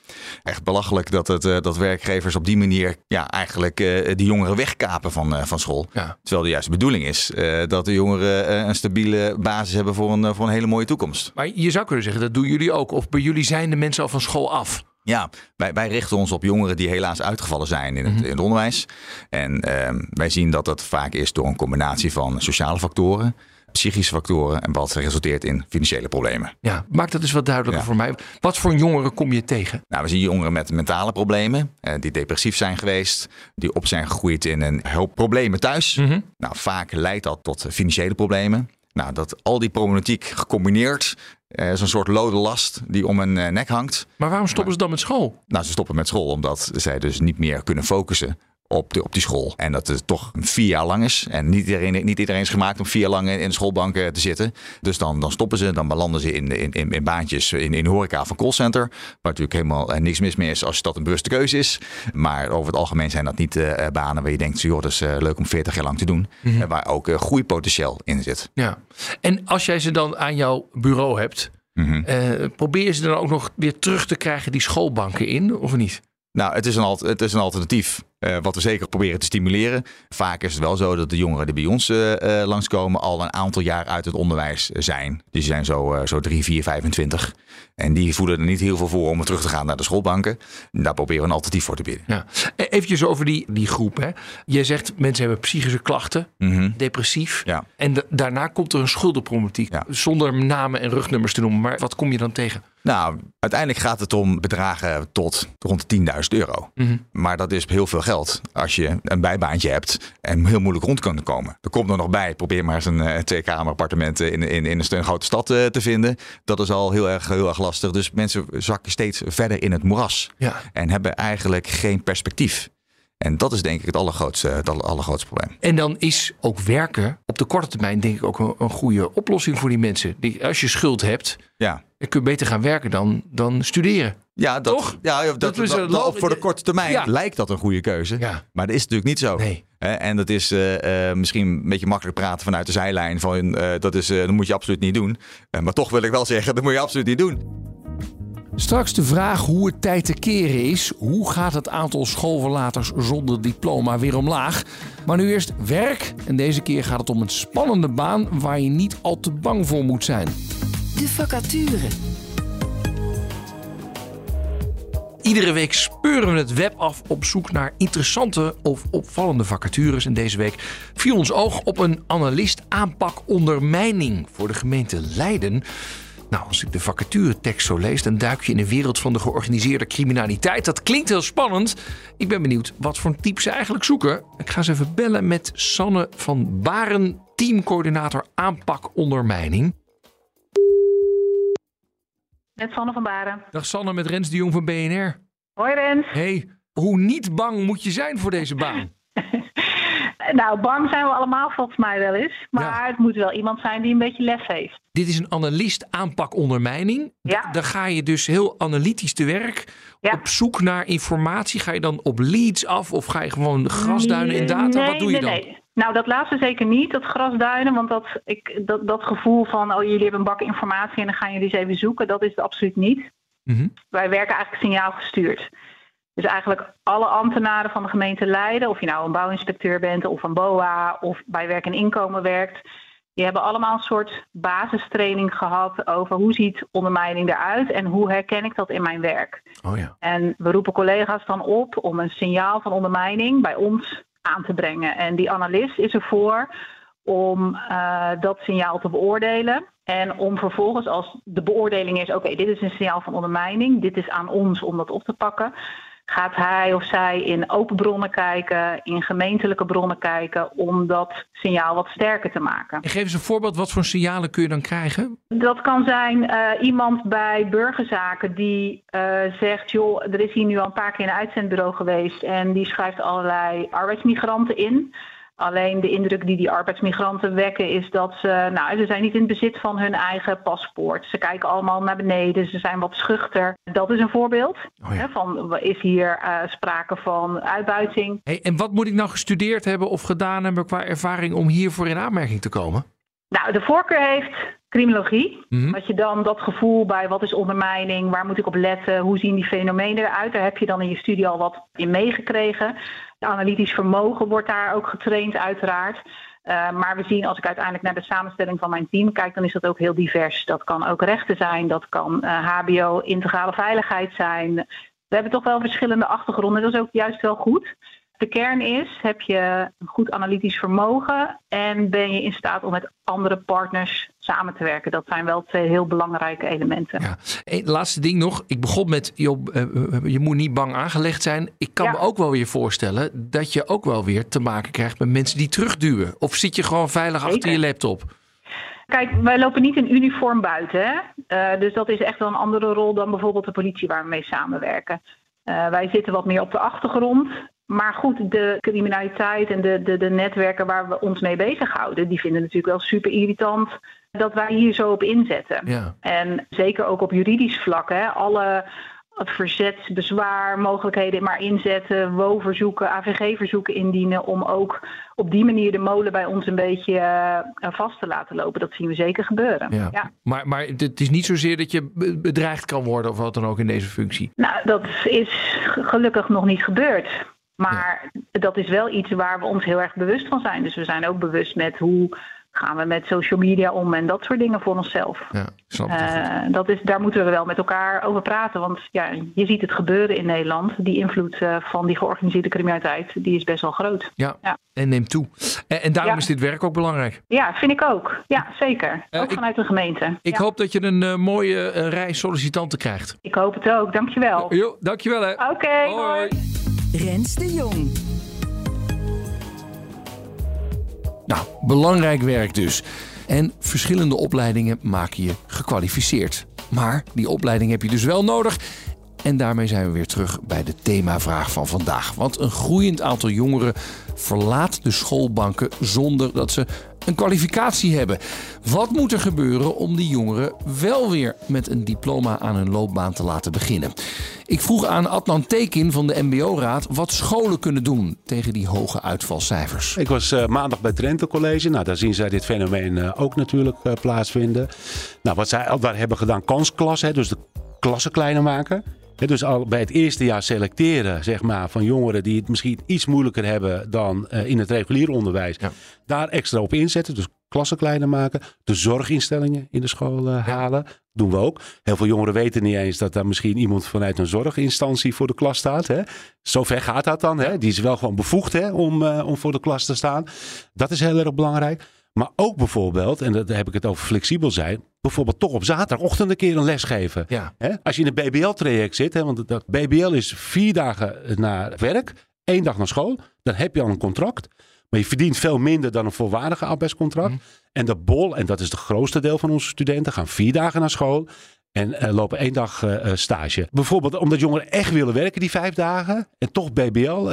Echt belachelijk dat, het, dat werkgevers op die manier ja, eigenlijk die jongeren wegkapen van, van school. Ja. Terwijl de juiste bedoeling is dat de jongeren een stabiele basis hebben voor een, voor een hele mooie toekomst. Maar je zou kunnen zeggen, dat doen jullie ook. Of bij jullie zijn de mensen al van school af. Ja, wij, wij richten ons op jongeren die helaas uitgevallen zijn in het, in het onderwijs. En ehm, wij zien dat dat vaak is door een combinatie van sociale factoren, psychische factoren en wat resulteert in financiële problemen. Ja, maak dat eens wat duidelijker Ja. voor mij. Wat voor jongeren kom je tegen? Nou, we zien jongeren met mentale problemen, eh, die depressief zijn geweest, die op zijn gegroeid in een hoop problemen thuis. Mhm. Nou, vaak leidt dat tot financiële problemen. Nou, dat al die problematiek gecombineerd eh, is een soort lode last die om hun eh, nek hangt. Maar waarom stoppen ze dan met school? Nou, ze stoppen met school omdat zij dus niet meer kunnen focussen op, de, op die school. En dat het toch vier jaar lang is. En niet iedereen, niet iedereen is gemaakt om vier jaar lang in, in de schoolbanken te zitten. Dus dan, dan stoppen ze, dan belanden ze in, in, in, in baantjes in, in horeca van callcenter. Waar natuurlijk helemaal eh, niks mis mee is als dat een bewuste keuze is. Maar over het algemeen zijn dat niet eh, banen waar je denkt, joh, dat is eh, leuk om 40 jaar lang te doen. En waar ook eh, groeipotentieel in zit. Ja. En als jij ze dan aan jouw bureau hebt, Mhm. eh, probeer je ze dan ook nog weer terug te krijgen die schoolbanken in, of niet? Nou, het is een, het is een alternatief. Eh, wat we zeker proberen te stimuleren. Vaak is het wel zo dat de jongeren die bij ons eh, eh, langskomen al een aantal jaar uit het onderwijs zijn. Dus die zijn zo, zo 3, 4, 25. En die voelen er niet heel veel voor om terug te gaan naar de schoolbanken. Daar proberen we een alternatief voor te bieden. Ja. E- Eventjes over die, die groep. Hè. Je zegt mensen hebben psychische klachten, Mhm. depressief. Ja. En da- daarna komt er een schuldenproblematiek. Ja. Zonder namen en rugnummers te noemen. Maar wat kom je dan tegen? Nou, uiteindelijk gaat het om bedragen tot rond de 10.000 euro. Mhm. Maar dat is heel veel geld als je een bijbaantje hebt en heel moeilijk rond kan komen. Er komt er nog bij, probeer maar eens een eh, twee-kamer appartement in, in, in een grote stad eh, te vinden. Dat is al heel erg, heel erg lastig. Dus mensen zakken steeds verder in het moeras Ja. en hebben eigenlijk geen perspectief. En dat is denk ik het allergrootste, het aller- allergrootste probleem. En dan is ook werken op de korte termijn denk ik ook een, een goede oplossing voor die mensen. Die, als je schuld hebt, Ja. dan kun je beter gaan werken dan, dan studeren. Ja, dat, Toch? Ja, dat, Dat voor de korte termijn Ja. lijkt dat een goede keuze. Ja. Maar dat is natuurlijk niet zo. Nee. En dat is eh, eh, misschien een beetje makkelijk praten vanuit de zijlijn. Van, eh, dat, is, dat moet je absoluut niet doen. maar toch wil ik wel zeggen, dat moet je absoluut niet doen. Straks de vraag hoe het tijd te keren is. Hoe gaat het aantal schoolverlaters zonder diploma weer omlaag? Maar nu eerst werk. En deze keer gaat het om een spannende baan waar je niet al te bang voor moet zijn. De vacature. Iedere week speuren we het web af op zoek naar interessante of opvallende vacatures. En deze week viel ons oog op een analist aanpak ondermijning voor de gemeente Leiden. Nou, als ik de vacaturetekst zo lees, dan duik je in de wereld van de georganiseerde criminaliteit. Dat klinkt heel spannend. Ik ben benieuwd wat voor een type ze eigenlijk zoeken. Ik ga eens even bellen met Sanne van Baren, teamcoördinator aanpak ondermijning. Met Sanne van Baren. Dag Sanne, met Rens de Jong van BNR. Hoi Rens. Hey, hoe niet bang moet je zijn voor deze baan? nou, bang zijn we allemaal volgens mij wel eens. Maar het moet wel iemand zijn die een beetje lef heeft. Dit is een analist aanpak ondermijning. Ja. Dan ga je dus heel analytisch te werk. Op zoek naar informatie. Ga je dan op leads af of ga je gewoon grasduinen in data? Nee, Wat doe je nee, dan? Nee. Nou, dat laatste zeker niet, dat grasduinen. Want dat, ik, dat, dat gevoel van, oh, jullie hebben een bak informatie en dan gaan jullie eens even zoeken. Dat is het absoluut niet. Mhm. Wij werken eigenlijk signaalgestuurd. Dus eigenlijk alle ambtenaren van de gemeente Leiden, of je nou een bouwinspecteur bent of een BOA of bij werk en inkomen werkt, die hebben allemaal een soort basistraining gehad over hoe ziet ondermijning eruit en hoe herken ik dat in mijn werk. Oh ja. En we roepen collega's dan op om een signaal van ondermijning bij ons aan te brengen. En die analist is ervoor om uh, dat signaal te beoordelen. En om vervolgens, als de beoordeling is: oké, dit is een signaal van ondermijning, dit is aan ons om dat op te pakken gaat hij of zij in open bronnen kijken, in gemeentelijke bronnen kijken, om dat signaal wat sterker te maken. En geef eens een voorbeeld, wat voor signalen kun je dan krijgen? Dat kan zijn uh, iemand bij burgerzaken die uh, zegt, joh, er is hier nu al een paar keer een uitzendbureau geweest en die schrijft allerlei arbeidsmigranten in. Alleen de indruk die die arbeidsmigranten wekken is dat ze, nou, ze zijn niet in bezit van hun eigen paspoort. Ze kijken allemaal naar beneden, ze zijn wat schuchter. Dat is een voorbeeld Oh ja. hè, van is hier uh, sprake van uitbuiting. Hey, en wat moet ik nou gestudeerd hebben of gedaan hebben qua ervaring om hiervoor in aanmerking te komen? Nou, de voorkeur heeft criminologie. Mhm. Dat je dan dat gevoel bij wat is ondermijning, waar moet ik op letten, hoe zien die fenomenen eruit. Daar heb je dan in je studie al wat in meegekregen. De analytisch vermogen wordt daar ook getraind, uiteraard. Uh, maar we zien als ik uiteindelijk naar de samenstelling van mijn team kijk, dan is dat ook heel divers. Dat kan ook rechten zijn, dat kan uh, HBO, integrale veiligheid zijn. We hebben toch wel verschillende achtergronden, dat is ook juist wel goed. De kern is, heb je een goed analytisch vermogen en ben je in staat om met andere partners samen te werken. Dat zijn wel twee heel belangrijke elementen. Ja. Hey, laatste ding nog. Ik begon met, joh, uh, je moet niet bang aangelegd zijn. Ik kan Ja. me ook wel weer voorstellen dat je ook wel weer te maken krijgt met mensen die terugduwen. Of zit je gewoon veilig achter je laptop? Kijk, wij lopen niet in uniform buiten. Hè? Uh, dus dat is echt wel een andere rol dan bijvoorbeeld de politie waar we mee samenwerken. Uh, wij zitten wat meer op de achtergrond. Maar goed, de criminaliteit en de, de, de netwerken waar we ons mee bezighouden, die vinden natuurlijk wel super irritant dat wij hier zo op inzetten. Ja. En zeker ook op juridisch vlak, hè, alle verzet, bezwaar, mogelijkheden maar inzetten, WO-verzoeken, AVG-verzoeken indienen om ook op die manier de molen bij ons een beetje uh, vast te laten lopen. Dat zien we zeker gebeuren. Ja. Ja. Maar, maar het is niet zozeer dat je be- bedreigd kan worden of wat dan ook in deze functie. Nou, dat is gelukkig nog niet gebeurd. Maar dat is wel iets waar we ons heel erg bewust van zijn. Dus we zijn ook bewust met hoe gaan we met social media om en dat soort dingen voor onszelf. Ja, snap. Uh, dat is, daar moeten we wel met elkaar over praten. Want ja, je ziet het gebeuren in Nederland. Die invloed uh, van die georganiseerde criminaliteit die is best wel groot. Ja, Ja. en neemt toe. En, en daarom Ja. is dit werk ook belangrijk. Ja, vind ik ook. Ja, zeker. Eh, ook ik- vanuit de gemeente. Ik Ja. hoop dat je een eh, mooie eh, rij sollicitanten krijgt. ik hoop het ook. Dankjewel. Jo, dankjewel hè. Oké, Hoi. hoi. Rens de Jong. Nou, belangrijk werk dus. En verschillende opleidingen maken je gekwalificeerd. Maar die opleiding heb je dus wel nodig. En daarmee zijn we weer terug bij de themavraag van vandaag. Want een groeiend aantal jongeren verlaat de schoolbanken zonder dat ze een kwalificatie hebben. Wat moet er gebeuren om die jongeren wel weer met een diploma aan hun loopbaan te laten beginnen? Ik vroeg aan Adnan Tekin van de MBO-raad wat scholen kunnen doen tegen die hoge uitvalcijfers. Ik was uh, maandag bij Drenthe College. Nou, daar zien zij dit fenomeen uh, ook natuurlijk uh, plaatsvinden. Nou, wat zij al daar hebben gedaan, kansklassen, dus de klassen kleiner maken. He, dus al bij het eerste jaar selecteren zeg maar, van jongeren die het misschien iets moeilijker hebben dan uh, in het regulier onderwijs. Ja. Daar extra op inzetten. Dus klassen kleiner maken. De zorginstellingen in de school uh, halen. Doen we ook. Heel veel jongeren weten niet eens dat daar misschien iemand vanuit een zorginstantie voor de klas staat. Hè. Zover gaat dat dan. Hè. Die is wel gewoon bevoegd hè, om, uh, om voor de klas te staan. Dat is heel erg belangrijk. Maar ook bijvoorbeeld, en daar heb ik het over flexibel zijn, bijvoorbeeld toch op zaterdagochtend een keer een les geven. Ja. Als je in een BBL-traject zit, hè, want dat BBL is vier dagen naar werk, één dag naar school, dan heb je al een contract. Maar je verdient veel minder dan een volwaardige arbeidscontract. Mhm. En de bol, en dat is het grootste deel van onze studenten, gaan vier dagen naar school. En uh, lopen één dag uh, stage. Bijvoorbeeld omdat jongeren echt willen werken die vijf dagen. En toch BBL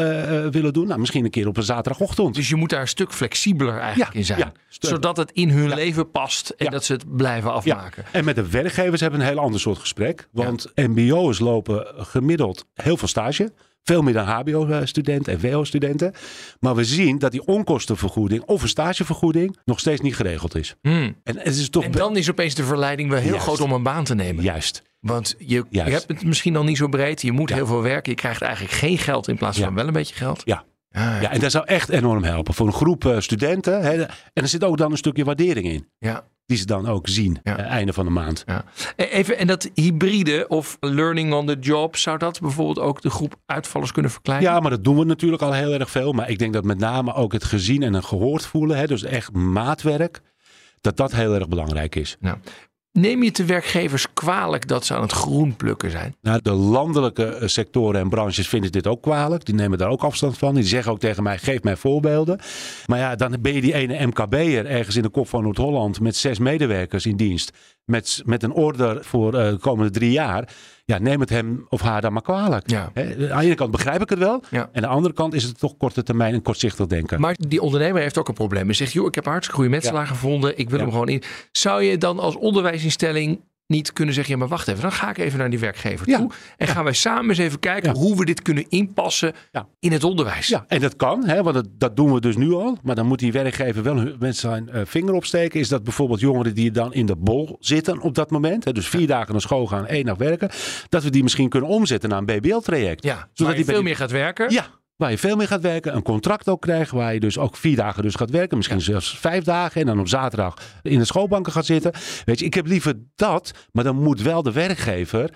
willen doen. Nou, misschien een keer op een zaterdagochtend. Dus je moet daar een stuk flexibeler eigenlijk Ja, in zijn. ja, zodat het in hun leven past. En dat ze het blijven afmaken. En met de werkgevers hebben we een heel ander soort gesprek. Want MBO's lopen gemiddeld heel veel stage. Veel meer dan HBO-studenten en WO-studenten. Maar we zien dat die onkostenvergoeding of een stagevergoeding nog steeds niet geregeld is. Hmm. En het is toch En dan is opeens de verleiding wel heel Juist. groot om een baan te nemen. juist. Want je, je hebt het misschien al niet zo breed. Je moet Ja. heel veel werken. Je krijgt eigenlijk geen geld in plaats Ja. van wel een beetje geld. Ja. Ja, Ja, en dat zou echt enorm helpen voor een groep eh, studenten. Hè. En er zit ook dan een stukje waardering in. ja. Die ze dan ook zien, Ja. eh, einde van de maand. Ja. E- Even, en dat hybride of learning on the job, zou dat bijvoorbeeld ook de groep uitvallers kunnen verkleinen? Ja, maar dat doen we natuurlijk al heel erg veel. Maar ik denk dat met name ook het gezien en het gehoord voelen, hè, dus echt maatwerk, dat dat heel erg belangrijk is. Nou, neem je de werkgevers kwalijk dat ze aan het groen plukken zijn? Nou, de landelijke eh, sectoren en branches vinden dit ook kwalijk. Die nemen daar ook afstand van. Die zeggen ook tegen mij, geef mij voorbeelden. Maar ja, dan ben je die ene MKB'er ergens in de kop van Noord-Holland... met zes medewerkers in dienst. Met, met een order voor eh, de komende drie jaar. Ja, neem het hem of haar dan maar kwalijk. Ja. Aan de ene kant begrijp ik het wel. Ja. En aan de andere kant is het toch korte termijn en kortzichtig denken. Maar die ondernemer heeft ook een probleem. Hij zegt, joh, ik heb een hartstikke goede metselaar gevonden. Ik wil hem gewoon in. Zou je dan als onderwijsinstelling niet kunnen zeggen... ja, maar wacht even, dan ga ik even naar die werkgever Ja. toe. En gaan wij samen eens even kijken Ja. hoe we dit kunnen inpassen in het onderwijs. Ja, en dat kan, hè, want dat, dat doen we dus nu al. Maar dan moet die werkgever wel met zijn eh, vinger opsteken. Is dat bijvoorbeeld jongeren die dan in de bol zitten op dat moment. Hè, dus vier dagen naar school gaan, één dag werken. Dat we die misschien kunnen omzetten naar een BBL-traject. Ja, Zodat die veel meer gaat werken. Ja, waar je veel meer gaat werken. Een contract ook krijgt waar je dus ook vier dagen dus gaat werken. Misschien zelfs vijf dagen. En dan op zaterdag in de schoolbanken gaat zitten. Weet je, ik heb liever dat. Maar dan moet wel de werkgever...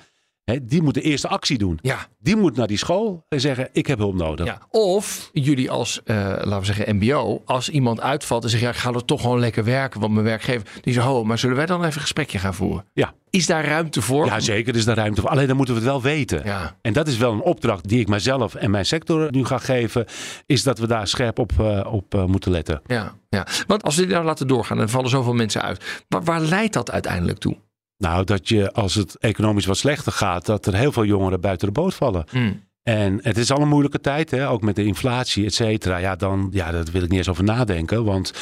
Die moet de eerste actie doen. Ja. Die moet naar die school en zeggen, ik heb hulp nodig. Ja. Of jullie als, eh, laten we zeggen, MBO, als iemand uitvalt en zegt, ja, ik ga er toch gewoon lekker werken, want mijn werkgever, die zegt, oh, maar zullen wij dan even een gesprekje gaan voeren? Ja. Is daar ruimte voor? Ja, zeker is daar ruimte voor. Alleen dan moeten we het wel weten. Ja. En dat is wel een opdracht die ik mijzelf en mijn sector nu ga geven. Is dat we daar scherp op, eh, op eh, moeten letten. Ja, ja. Want als we dit nou laten doorgaan, dan vallen zoveel mensen uit. Waar, waar leidt dat uiteindelijk toe? Nou, dat je als het economisch wat slechter gaat, dat er heel veel jongeren buiten de boot vallen. Hmm. En het is al een moeilijke tijd, hè? ook met de inflatie, et cetera. Ja, dan, ja, daar wil ik niet eens over nadenken. Want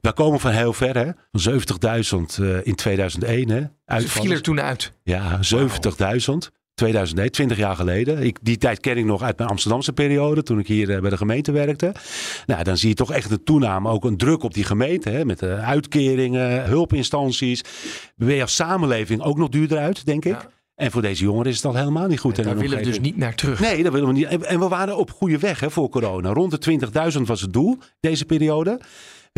wij komen van heel ver, hè? Van 70.000 eh, in 2001, hè? Ze viel er toen uit. Ja, 70.000. 2001, 20 jaar geleden. Ik, die tijd ken ik nog uit mijn Amsterdamse periode, toen ik hier eh, bij de gemeente werkte. Nou, dan zie je toch echt een toename, ook een druk op die gemeente. Hè, met de uitkeringen, hulpinstanties. Ben je als samenleving ook nog duurder uit, denk ik. Ja. En voor deze jongeren is het al helemaal niet goed. in Daar willen we dus niet naar terug. Nee, dat willen we niet. En- En we waren op goede weg hè, voor corona. Rond de 20.000 was het doel deze periode.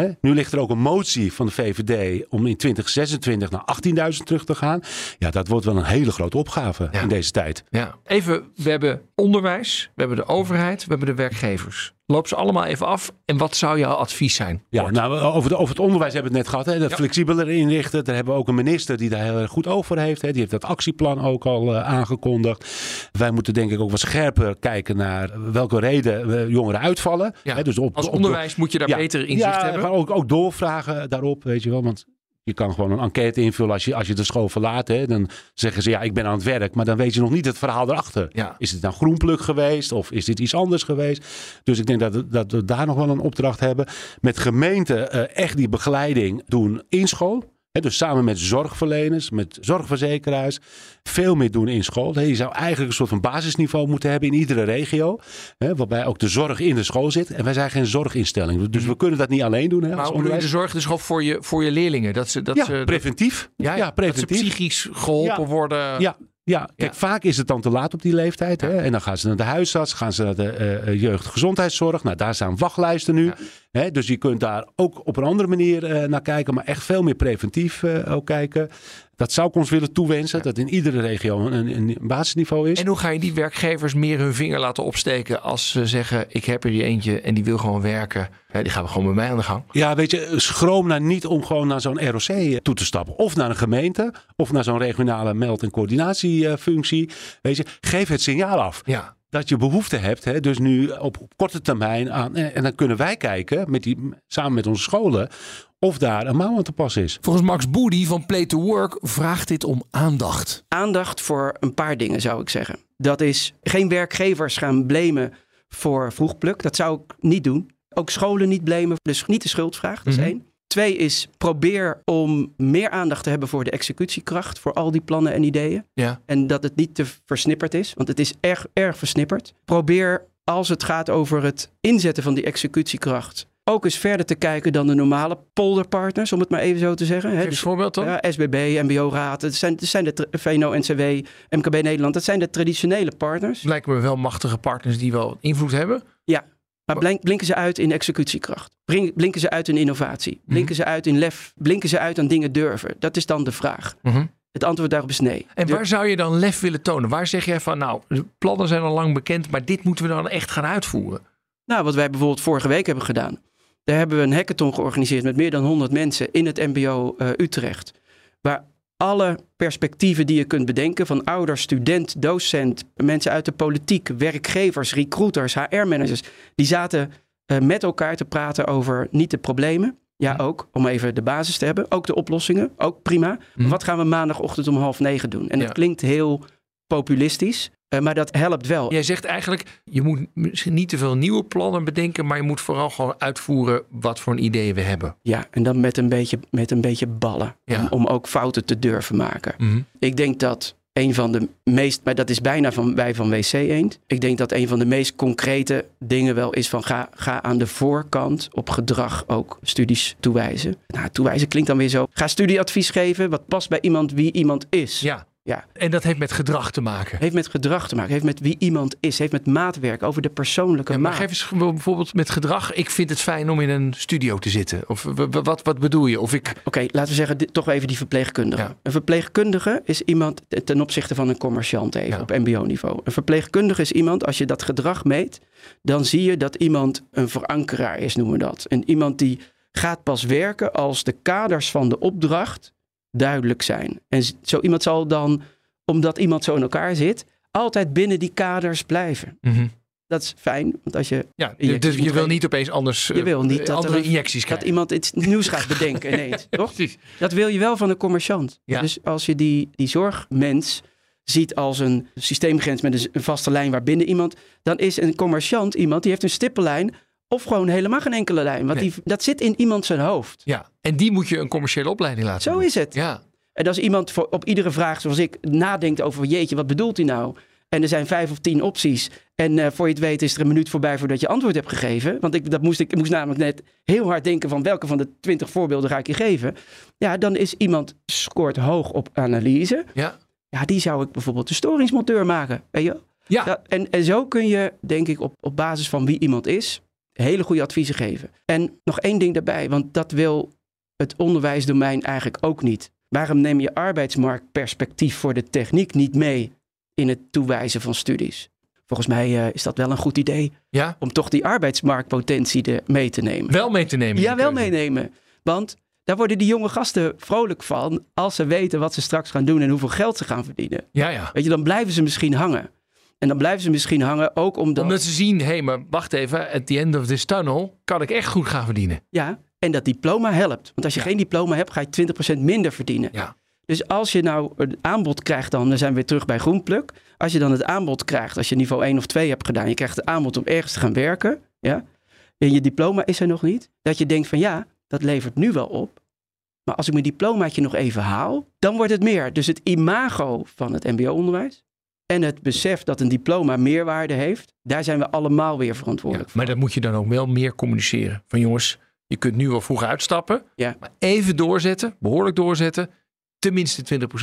Hè, nu ligt er ook een motie van de VVD om in 2026 naar 18.000 terug te gaan. Ja, dat wordt wel een hele grote opgave Ja. in deze tijd. Ja. Even, we hebben onderwijs, we hebben de overheid, we hebben de werkgevers. Loop ze allemaal even af. En wat zou jouw advies zijn? Ja, Kort. nou, over, de, over het onderwijs hebben we het net gehad. Hè, dat Ja. flexibeler inrichten. Daar hebben we ook een minister die daar heel erg goed over heeft. Hè. Die heeft dat actieplan ook al eh, aangekondigd. Wij moeten denk ik ook wat scherper kijken naar welke reden eh, jongeren uitvallen. Ja. Hè, dus op, Als op- onderwijs moet je daar Ja. beter inzicht ja, hebben. maar ook, ook doorvragen daarop, weet je wel. Want Je kan gewoon een enquête invullen als je, als je de school verlaat. Hè. Dan zeggen ze ja, ik ben aan het werk. Maar dan weet je nog niet het verhaal erachter. Ja. Is het nou groenpluk geweest of is dit iets anders geweest? Dus ik denk dat, dat we daar nog wel een opdracht hebben. Met gemeenten eh, echt die begeleiding doen in school. Dus samen met zorgverleners, met zorgverzekeraars. Veel meer doen in school. Je zou eigenlijk een soort van basisniveau moeten hebben in iedere regio. Waarbij ook de zorg in de school zit. En wij zijn geen zorginstelling. Dus we kunnen dat niet alleen doen. Hè, Maar hoe doe je de zorg dus gewoon voor je, voor je leerlingen? Dat ze, dat Ja, ze, preventief. ja, ja, Dat preventief. ze psychisch geholpen Ja. worden. Ja, ja. kijk, vaak is het dan te laat op die leeftijd. Hè? En dan gaan ze naar de huisarts, gaan ze naar de eh, eh, jeugdgezondheidszorg. Nou, daar staan wachtlijsten nu. Hè? Dus je kunt daar ook op een andere manier eh, naar kijken, maar echt veel meer preventief ook kijken. Dat zou ik ons willen toewensen, dat in iedere regio een, een basisniveau is. En hoe ga je die werkgevers meer hun vinger laten opsteken als ze zeggen: Ik heb er die eentje en die wil gewoon werken. Ja, die gaan we gewoon bij mij aan de gang. Ja, weet je, schroom nou niet om gewoon naar zo'n ROC toe te stappen. Of naar een gemeente, of naar zo'n regionale meld- en coördinatiefunctie. Weet je, geef het signaal af. Ja. Dat je behoefte hebt, hè, dus nu op, op korte termijn aan. En, en dan kunnen wij kijken, met die, samen met onze scholen, of daar een mouw aan te passen is. Volgens Max Boody van Play to Work vraagt dit om aandacht. Aandacht voor een paar dingen zou ik zeggen. Dat is geen werkgevers gaan blamen voor vroegpluk. Dat zou ik niet doen. Ook scholen niet blamen. Dus niet de schuldvraag. Dat is Mhm. één. Twee is probeer om meer aandacht te hebben voor de executiekracht. Voor al die plannen en ideeën. Ja. En dat het niet te versnipperd is. Want het is erg, erg versnipperd. Probeer als het gaat over het inzetten van die executiekracht. Ook eens verder te kijken dan de normale polderpartners, om het maar even zo te zeggen. Geef Dus- voorbeeld dan. ja, SBB, MBO-raad, het zijn, het zijn de tra- VNO, NCW, MKB Nederland. Dat zijn de traditionele partners. Lijken me wel machtige partners die wel invloed hebben. Ja, maar blink- blinken ze uit in executiekracht? Blinken ze uit in innovatie? Blinken ze uit in lef? Blinken ze uit aan dingen durven? Dat is dan de vraag. Mhm. Het antwoord daarop is nee. En waar zou je dan lef willen tonen? Waar zeg jij van, nou, de plannen zijn al lang bekend, maar dit moeten we dan echt gaan uitvoeren? Nou, wat wij bijvoorbeeld vorige week hebben gedaan. Daar hebben we een hackathon georganiseerd met meer dan 100 mensen in het MBO eh, Utrecht. Waar alle perspectieven die je kunt bedenken, van ouder, student, docent, mensen uit de politiek, werkgevers, recruiters, HR-managers, die zaten eh, met elkaar te praten over niet de problemen. Ja, ook, om even de basis te hebben. Ook de oplossingen, ook prima. Maar wat gaan we maandagochtend om half negen doen? En Ja. dat klinkt heel populistisch, eh, maar dat helpt wel. Jij zegt eigenlijk, je moet misschien niet te veel nieuwe plannen bedenken, maar je moet vooral gewoon uitvoeren wat voor een ideeën we hebben. Ja, en dan met een beetje, met een beetje ballen. Ja. Om, om ook fouten te durven maken. Mhm. Ik denk dat een van de meest, maar dat is bijna van wij van WC Eend. Ik denk dat een van de meest concrete dingen wel is van ga, ga aan de voorkant op gedrag ook studies toewijzen. Nou, toewijzen klinkt dan weer zo. Ga studieadvies geven wat past bij iemand wie iemand is. Ja. Ja. En dat heeft met gedrag te maken. Heeft met gedrag te maken, heeft met wie iemand is, heeft met maatwerk over de persoonlijke Ja, maar maat. geef eens bijvoorbeeld met gedrag. Ik vind het fijn om in een studio te zitten. Of wat, wat bedoel je? Of ik. Oké, laten we zeggen, dit- toch even die verpleegkundige. Ja. Een verpleegkundige is iemand ten opzichte van een commerciant even Ja. op mbo-niveau. Een verpleegkundige is iemand, als je dat gedrag meet, dan zie je dat iemand een verankeraar is, noemen we dat. En iemand die gaat pas werken als de kaders van de opdracht duidelijk zijn. En zo iemand zal dan, omdat iemand zo in elkaar zit, altijd binnen die kaders blijven. Dat is fijn, want als je... Ja, dus je wil niet opeens anders. je wil niet eh, dat andere er injecties dat krijgen. iemand iets nieuws gaat bedenken ineens, toch? Precies. Dat wil je wel van een commerciant. Ja. Dus als je die, die zorgmens ziet als een systeemgrens met een vaste lijn waarbinnen iemand, dan is een commerciant iemand die heeft een stippellijn of gewoon helemaal geen enkele lijn. Want Nee. die, dat zit in iemand zijn hoofd. Ja, en die moet je een commerciële opleiding laten Zo doen. is het. Ja. En als iemand voor, op iedere vraag, zoals ik, nadenkt over jeetje, wat bedoelt hij nou? En er zijn vijf of tien opties. En eh, voor je het weet is er een minuut voorbij voordat je antwoord hebt gegeven. Want ik, dat moest, ik moest namelijk net heel hard denken van welke van de twintig voorbeelden ga ik je geven. Ja, dan is iemand scoort hoog op analyse. Ja. Ja, die zou ik bijvoorbeeld de storingsmonteur maken. Weet je? Ja. Ja, en, en zo kun je, denk ik, op, op basis van wie iemand is, hele goede adviezen geven. En nog één ding daarbij, want dat wil het onderwijsdomein eigenlijk ook niet. Waarom neem je arbeidsmarktperspectief voor de techniek niet mee in het toewijzen van studies? Volgens mij eh, is dat wel een goed idee Ja. om toch die arbeidsmarktpotentie er mee te nemen. Wel mee te nemen. Ja, wel meenemen. Want daar worden die jonge gasten vrolijk van als ze weten wat ze straks gaan doen en hoeveel geld ze gaan verdienen. Ja, ja. Weet je, dan blijven ze misschien hangen. En dan blijven ze misschien hangen ook omdat... Omdat ze zien, hé, maar wacht even, at the end of this tunnel kan ik echt goed gaan verdienen. Ja, En dat diploma helpt. Want als je geen diploma hebt, ga je 20% minder verdienen. Ja. Dus als je nou een aanbod krijgt, dan, dan zijn we weer terug bij Groenpluk. Als je dan het aanbod krijgt, als je niveau 1 of 2 hebt gedaan, je krijgt het aanbod om ergens te gaan werken. Ja, en je diploma is er nog niet. Dat je denkt van ja, dat levert nu wel op. Maar als ik mijn diplomaatje nog even haal, dan wordt het meer. Dus het imago van het mbo-onderwijs en het besef dat een diploma meerwaarde heeft, daar zijn we allemaal weer verantwoordelijk Maar dat moet je dan ook wel meer communiceren. Van jongens, je kunt nu wel vroeg uitstappen, Ja. maar even doorzetten, behoorlijk doorzetten, tenminste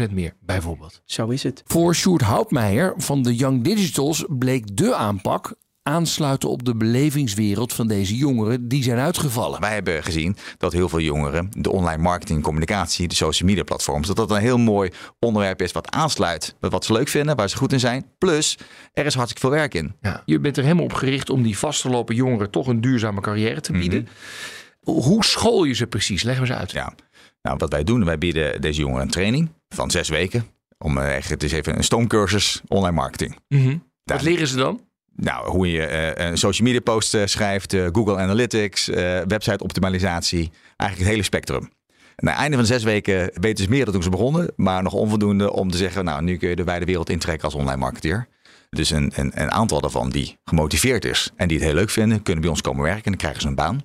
20% meer, bijvoorbeeld. Zo is het. Voor Sjoerd Houtmeijer van de Young Digitals bleek de aanpak aansluiten op de belevingswereld van deze jongeren die zijn uitgevallen. Wij hebben gezien dat heel veel jongeren de online marketing, communicatie, de social media platforms, dat dat een heel mooi onderwerp is wat aansluit met wat ze leuk vinden, waar ze goed in zijn. Plus, er is hartstikke veel werk in. Ja. Je bent er helemaal op gericht om die vastgelopen jongeren toch een duurzame carrière te bieden. Hoe school je ze precies? Leg eens uit. Ja. Nou, wat wij doen, wij bieden deze jongeren een training van zes weken. Om eh, echt, het is even een stoomcursus online marketing. Mhm. Daar- Wat leren ze dan? Nou, hoe je eh, een social media post eh, schrijft, eh, Google Analytics, website optimalisatie. Eigenlijk het hele spectrum. Na het einde van de zes weken weten ze meer dan toen ze begonnen. Maar nog onvoldoende om te zeggen, nou, nu kun je de wijde wereld intrekken als online marketeer. Dus een, een, een aantal daarvan die gemotiveerd is en die het heel leuk vinden, kunnen bij ons komen werken. En dan krijgen ze een baan.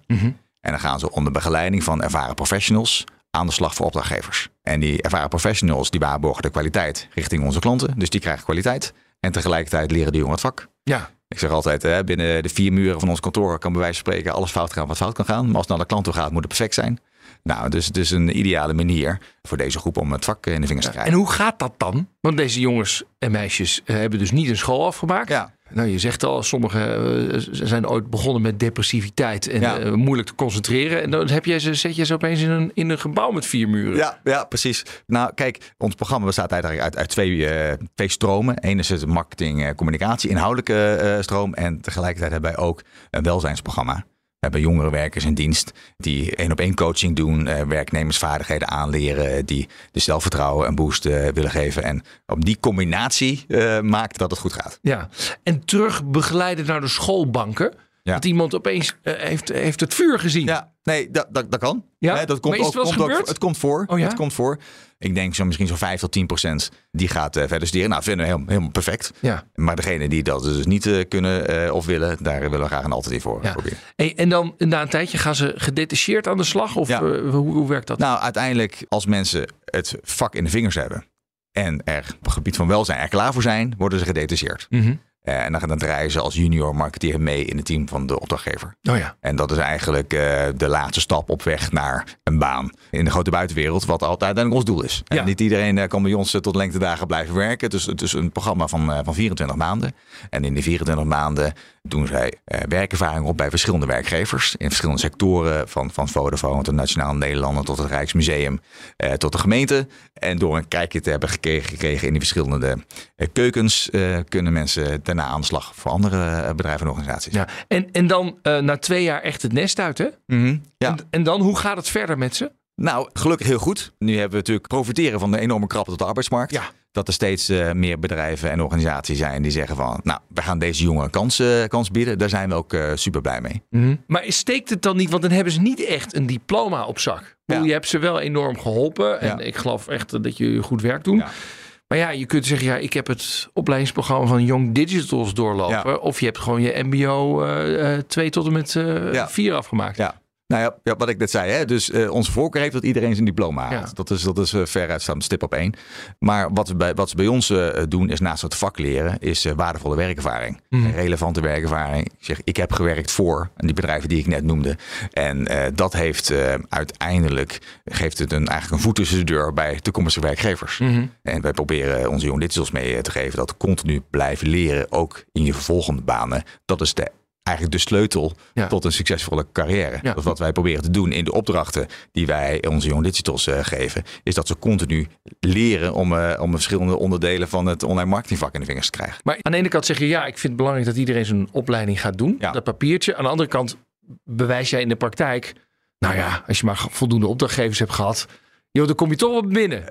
En dan gaan ze onder begeleiding van ervaren professionals aan de slag voor opdrachtgevers. En die ervaren professionals die waarborgen de kwaliteit richting onze klanten. Dus die krijgen kwaliteit. En tegelijkertijd leren die jongeren het vak. Ja. Ik zeg altijd, hè, binnen de vier muren van ons kantoor kan bij wijze van spreken alles fout gaan wat fout kan gaan. Maar als het naar de klant toe gaat, moet het perfect zijn. Nou, dus het is een ideale manier voor deze groep om het vak in de vingers te krijgen. En hoe gaat dat dan? Want deze jongens en meisjes eh, hebben dus niet een school afgemaakt. Ja. Nou, je zegt al, sommigen eh, zijn ooit begonnen met depressiviteit en Ja. eh, moeilijk te concentreren. En dan heb jij ze, zet je ze opeens in een, in een gebouw met vier muren. Ja, ja, precies. Nou, kijk, ons programma bestaat eigenlijk uit, uit twee, eh, twee stromen. Eén is het marketing, eh, communicatie, inhoudelijke stroom. En tegelijkertijd hebben wij ook een welzijnsprogramma. We hebben jongerenwerkers in dienst die één op één coaching doen, eh, werknemersvaardigheden aanleren, die de zelfvertrouwen een boost eh, willen geven. En op die combinatie eh, maakt dat het goed gaat. Ja. En terug begeleiden naar de schoolbanken. Ja. Dat iemand opeens heeft, heeft het vuur gezien. Ja, nee, dat, dat, dat kan. Ja? Dat komt eens komt gebeurd? het komt voor. Oh ja? Het komt voor. Ik denk zo misschien zo'n 5 tot 10 procent die gaat eh, verder studeren. Nou, vinden we helemaal, helemaal perfect. Ja. Maar degene die dat dus niet eh, kunnen eh, of willen, daar willen we graag een alternatief voor Ja. proberen. Hey, en dan na een tijdje gaan ze gedetacheerd aan de slag? Of Ja. hoe, hoe werkt dat? Nou, uiteindelijk als mensen het vak in de vingers hebben en er op het gebied van welzijn er klaar voor zijn, worden ze gedetacheerd. Eh, en dan, dan draaien ze als junior marketeer mee in het team van de opdrachtgever. Oh ja. En dat is eigenlijk eh, de laatste stap op weg naar een baan in de grote buitenwereld, wat altijd ons doel is. Ja. En niet iedereen eh, kan bij ons eh, tot lengtedagen blijven werken. Dus het is een programma van, eh, van 24 maanden. En in die 24 maanden doen zij eh, werkervaring op bij verschillende werkgevers in verschillende sectoren, van, van Vodafone tot Nationaal Nederlanden tot het Rijksmuseum, eh, tot de gemeente. En door een kijkje te hebben gekregen, gekregen in die verschillende eh, keukens, eh, kunnen mensen daarna aan de slag voor andere eh, bedrijven en organisaties. ja. En, en dan eh, na twee jaar echt het nest uit, hè? Mhm. ja. En, en dan, hoe gaat het verder met ze? Nou, gelukkig heel goed. Nu hebben we natuurlijk profiteren van de enorme krapte op de arbeidsmarkt. Ja. Dat er steeds eh, meer bedrijven en organisaties zijn die zeggen van... nou, we gaan deze jongen kans, kans bieden. Daar zijn we ook super blij mee. Maar steekt het dan niet? Want dan hebben ze niet echt een diploma op zak. Ja. Je hebt ze wel enorm geholpen. En Ja. ik geloof echt dat je goed werk doet. Ja. Maar ja, je kunt zeggen, ja, ik heb het opleidingsprogramma van Young Digitals doorlopen. Ja. Of je hebt gewoon je MBO eh 2 tot en met eh Ja. 4 afgemaakt. Ja. Nou ja, ja, wat ik net zei, hè? dus eh, onze voorkeur heeft dat iedereen zijn diploma haalt. Ja. Dat is, dat is eh, veruit staan stip op één. Maar wat, we bij, wat ze bij ons eh, doen, is naast het vak leren, is waardevolle werkervaring. Mhm. Relevante werkervaring. Ik zeg, ik heb gewerkt voor die bedrijven die ik net noemde. En dat heeft uiteindelijk, geeft het een, eigenlijk een voet tussen de deur bij toekomstige werkgevers. Mhm. En wij proberen onze jonge digitals mee te geven dat continu blijven leren, ook in je vervolgende banen. Dat is de, eigenlijk de sleutel Ja. tot een succesvolle carrière. Ja. Dat is wat wij proberen te doen in de opdrachten die wij onze jonge digitals eh, geven. Is dat ze continu leren om, eh, om verschillende onderdelen van het online marketingvak in de vingers te krijgen. Maar aan de ene kant zeg je, ja, ik vind het belangrijk dat iedereen zijn opleiding gaat doen. Ja. Dat papiertje. Aan de andere kant bewijs jij in de praktijk, nou ja, als je maar voldoende opdrachtgevers hebt gehad, joh, dan kom je toch wel binnen.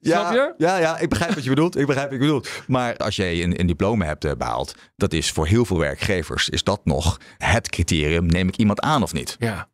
Snap je? Ja, ja, ik begrijp wat je bedoelt. Ik begrijp wat je bedoelt. Maar als jij een, een diploma hebt eh, behaald, dat is voor heel veel werkgevers is dat nog het criterium. Neem ik iemand aan of niet? Ja.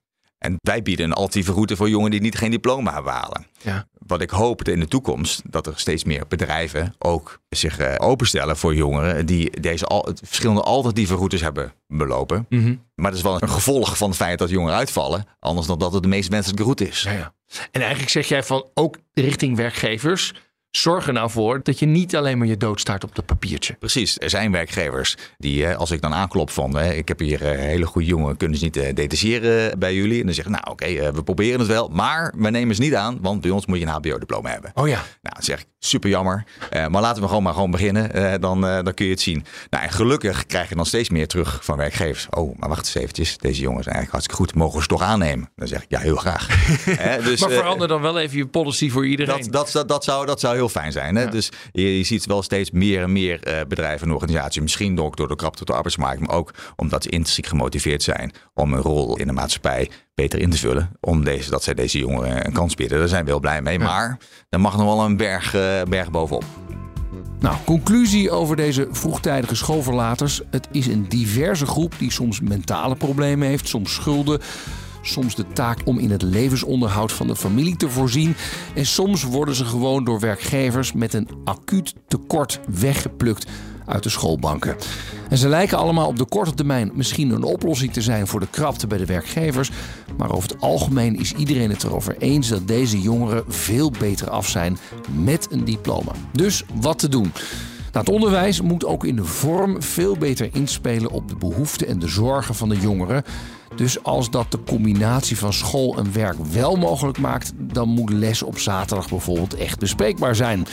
En wij bieden een alternatieve route voor jongeren die niet geen diploma halen. Ja. Wat ik hoop in de toekomst, dat er steeds meer bedrijven ook zich eh, openstellen voor jongeren die deze al, verschillende alternatieve routes hebben belopen. Mhm. Maar dat is wel een gevolg van het feit dat jongeren uitvallen, anders dan dat het de meest wenselijke route is. Ja, ja. En eigenlijk zeg jij van ook richting werkgevers. Zorg er nou voor dat je niet alleen maar je dood staat op dat papiertje. Precies, er zijn werkgevers die, eh, als ik dan aanklop van, eh, ik heb hier eh, hele goede jongen, kunnen ze niet eh, detacheren bij jullie? En dan zeggen, nou oké, eh, we proberen het wel, maar we nemen ze niet aan, want bij ons moet je een HBO-diploma hebben. Oh ja. Nou, dan zeg ik, super jammer, eh, maar laten we gewoon maar gewoon beginnen, eh, dan, eh, dan kun je het zien. Nou, en gelukkig krijg je dan steeds meer terug van werkgevers. Oh, maar wacht eens eventjes, deze jongens zijn eigenlijk hartstikke goed, mogen we ze toch aannemen? Dan zeg ik, ja, heel graag. Hè, dus, maar verander dan wel even je policy voor iedereen. dat, dat, dat, dat, zou, dat zou heel fijn zijn. Hè? Ja. Dus je, je ziet wel steeds meer en meer eh, bedrijven en organisaties. Misschien ook door de krapte op de arbeidsmarkt. Maar ook omdat ze intrinsiek gemotiveerd zijn om een rol in de maatschappij beter in te vullen. Om deze, dat zij deze jongeren een kans bieden. Daar zijn we heel blij mee. Maar er mag nog wel een berg, eh, berg bovenop. Nou, conclusie over deze vroegtijdige schoolverlaters. Het is een diverse groep die soms mentale problemen heeft, soms schulden. Soms de taak om in het levensonderhoud van de familie te voorzien. En soms worden ze gewoon door werkgevers met een acuut tekort weggeplukt uit de schoolbanken. En ze lijken allemaal op de korte termijn misschien een oplossing te zijn voor de krapte bij de werkgevers. Maar over het algemeen is iedereen het erover eens dat deze jongeren veel beter af zijn met een diploma. Dus wat te doen? Het onderwijs moet ook in de vorm veel beter inspelen op de behoeften en de zorgen van de jongeren. Dus als dat de combinatie van school en werk wel mogelijk maakt, dan moet les op zaterdag bijvoorbeeld echt bespreekbaar zijn.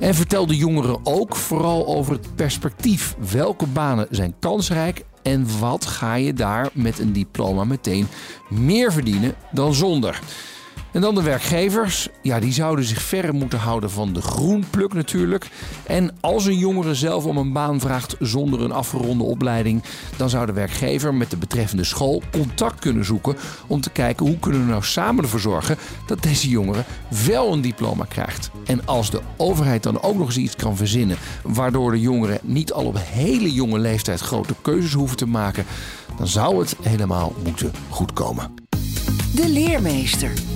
En vertel de jongeren ook vooral over het perspectief. Welke banen zijn kansrijk en wat ga je daar met een diploma meteen meer verdienen dan zonder? En dan de werkgevers. Ja, die zouden zich verre moeten houden van de groenpluk natuurlijk. En als een jongere zelf om een baan vraagt zonder een afgeronde opleiding, dan zou de werkgever met de betreffende school contact kunnen zoeken om te kijken hoe kunnen we nou samen ervoor zorgen dat deze jongere wel een diploma krijgt. En als de overheid dan ook nog eens iets kan verzinnen waardoor de jongeren niet al op hele jonge leeftijd grote keuzes hoeven te maken, dan zou het helemaal moeten goedkomen. De leermeester.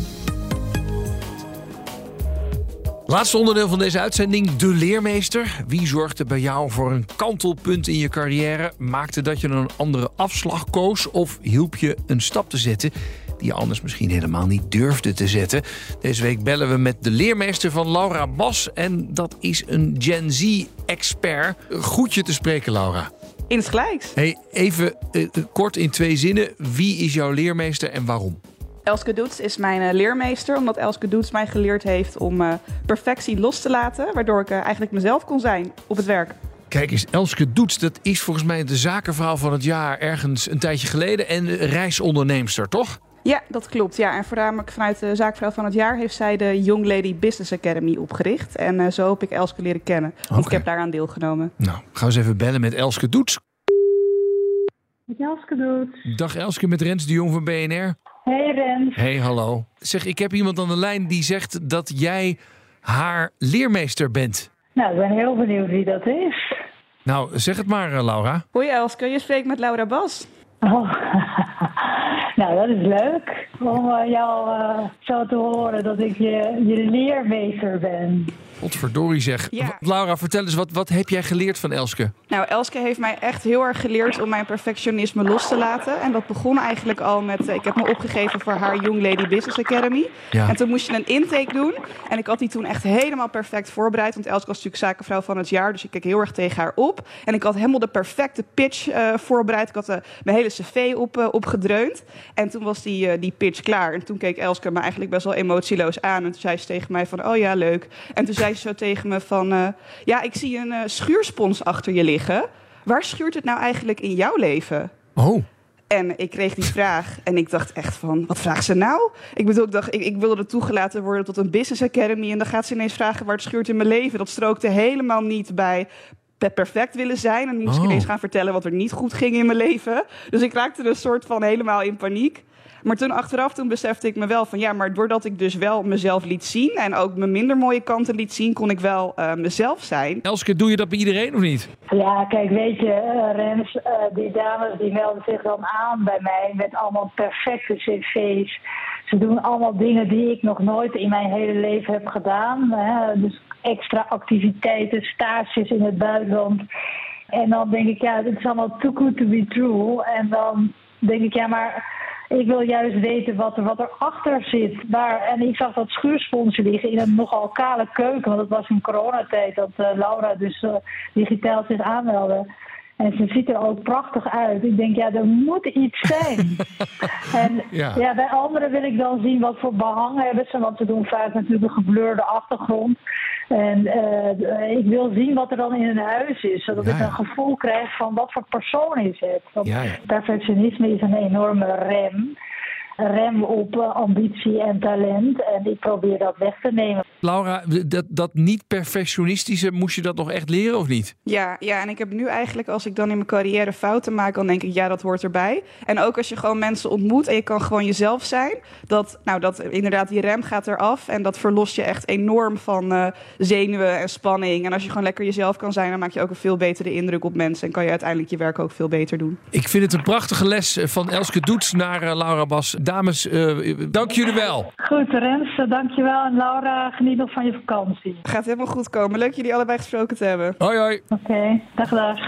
Laatste onderdeel van deze uitzending, de leermeester. Wie zorgde bij jou voor een kantelpunt in je carrière? Maakte dat je een andere afslag koos? Of hielp je een stap te zetten die je anders misschien helemaal niet durfde te zetten? Deze week bellen we met de leermeester van Laura Bas. En dat is een Gen Z-expert. Goed je te spreken, Laura. Insgelijks. Hey, even eh, kort in twee zinnen. Wie is jouw leermeester en waarom? Elske Doets is mijn eh, leermeester, omdat Elske Doets mij geleerd heeft om eh, perfectie los te laten, waardoor ik eh, eigenlijk mezelf kon zijn op het werk. Kijk eens, Elske Doets, dat is volgens mij de zakenvrouw van het jaar ergens een tijdje geleden. En reisonderneemster, toch? Ja, dat klopt. Ja, en voornamelijk vanuit de zaakvrouw van het jaar heeft zij de Young Lady Business Academy opgericht. En eh, zo heb ik Elske leren kennen. Want Oké. ik heb daaraan deelgenomen. Nou, gaan we eens even bellen met Elske Doets. Elske doet. Dag Elske met Rens de Jong van BNR. Hey Rens. Hey, hallo. Zeg, ik heb iemand aan de lijn die zegt dat jij haar leermeester bent. Nou, ik ben heel benieuwd wie dat is. Nou, zeg het maar, eh, Laura. Hoi Elske, je spreekt met Laura Bas. Oh. nou, dat is leuk om eh, jou eh, zo te horen dat ik je, je leermeester ben. Godverdorie zeg. Ja. Laura, vertel eens, wat, wat heb jij geleerd van Elske? Nou, Elske heeft mij echt heel erg geleerd om mijn perfectionisme los te laten. En dat begon eigenlijk al met, eh, ik heb me opgegeven voor haar Young Lady Business Academy. Ja. En toen moest je een intake doen. En ik had die toen echt helemaal perfect voorbereid. Want Elske was natuurlijk zakenvrouw van het jaar. Dus ik keek heel erg tegen haar op. En ik had helemaal de perfecte pitch eh, voorbereid. Ik had eh, mijn hele cv op, opgedreund. En toen was die, die pitch klaar. En toen keek Elske me eigenlijk best wel emotieloos aan. En toen zei ze tegen mij van, oh ja, leuk. En toen zei ze zo tegen me van... eh, ja, ik zie een eh, schuurspons achter je liggen. Waar schuurt het nou eigenlijk in jouw leven? Oh. En ik kreeg die vraag en ik dacht echt van, wat vraagt ze nou? Ik bedoel, ik dacht, ik, ik wilde toegelaten worden tot een business academy... en dan gaat ze ineens vragen waar het schuurt in mijn leven. Dat strookte helemaal niet bij pe- perfect willen zijn. En moest ik Oh. ineens gaan vertellen wat er niet goed ging in mijn leven. Dus ik raakte een soort van helemaal in paniek. Maar toen achteraf, toen besefte ik me wel van ja, maar doordat ik dus wel mezelf liet zien en ook mijn minder mooie kanten liet zien, kon ik wel uh, mezelf zijn. Elske, doe je dat bij iedereen of niet? Ja, kijk, weet je, uh, Rens, uh, die dames die melden zich dan aan bij mij met allemaal perfecte cv's. Ze doen allemaal dingen die ik nog nooit in mijn hele leven heb gedaan. Hè? Dus extra activiteiten, stages in het buitenland. En dan denk ik, ja, dit is allemaal too good to be true. En dan denk ik, ja, maar ik wil juist weten wat er, wat er achter zit. Waar, en ik zag dat schuursponsje liggen in een nogal kale keuken. Want het was in coronatijd dat uh, Laura dus uh, digitaal zich aanmeldde. En ze ziet er ook prachtig uit. Ik denk, ja, er moet iets zijn. en ja. ja. bij anderen wil ik dan zien wat voor behang hebben ze. Want ze doen vaak natuurlijk een gebleurde achtergrond. En uh, ik wil zien wat er dan in hun huis is. Zodat ja, ik een gevoel krijg van wat voor persoon is het. Want perfectionisme is een enorme rem rem op ambitie en talent. En ik probeer dat weg te nemen. Laura, dat, dat niet-perfectionistische, moest je dat nog echt leren of niet? Ja, ja, en ik heb nu eigenlijk, als ik dan in mijn carrière fouten maak, dan denk ik, ja, dat hoort erbij. En ook als je gewoon mensen ontmoet en je kan gewoon jezelf zijn, dat, nou, dat inderdaad, die rem gaat eraf. En dat verlost je echt enorm van uh, zenuwen en spanning. En als je gewoon lekker jezelf kan zijn, dan maak je ook een veel betere indruk op mensen. En kan je uiteindelijk je werk ook veel beter doen. Ik vind het een prachtige les van Elske Doets naar uh, Laura Bas. Dames, uh, dank jullie wel. Goed, Rens, dankjewel. En Laura, geniet nog van je vakantie. Gaat helemaal goed komen. Leuk jullie allebei gesproken te hebben. Hoi, hoi. Oké, okay, dag, dag.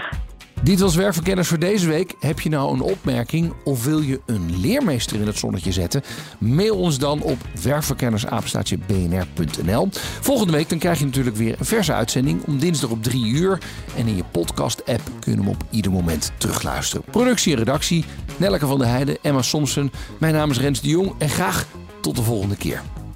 Dit was Werkverkenners voor deze week. Heb je nou een opmerking of wil je een leermeester in het zonnetje zetten? Mail ons dan op werkverkennersapenstaatje.bnr.nl. Volgende week dan krijg je natuurlijk weer een verse uitzending om dinsdag op 3 uur. En in je podcast-app kun je hem op ieder moment terugluisteren. Productie en redactie, Nelleke van der Heijden, Emma Somsen. Mijn naam is Rens de Jong en graag tot de volgende keer.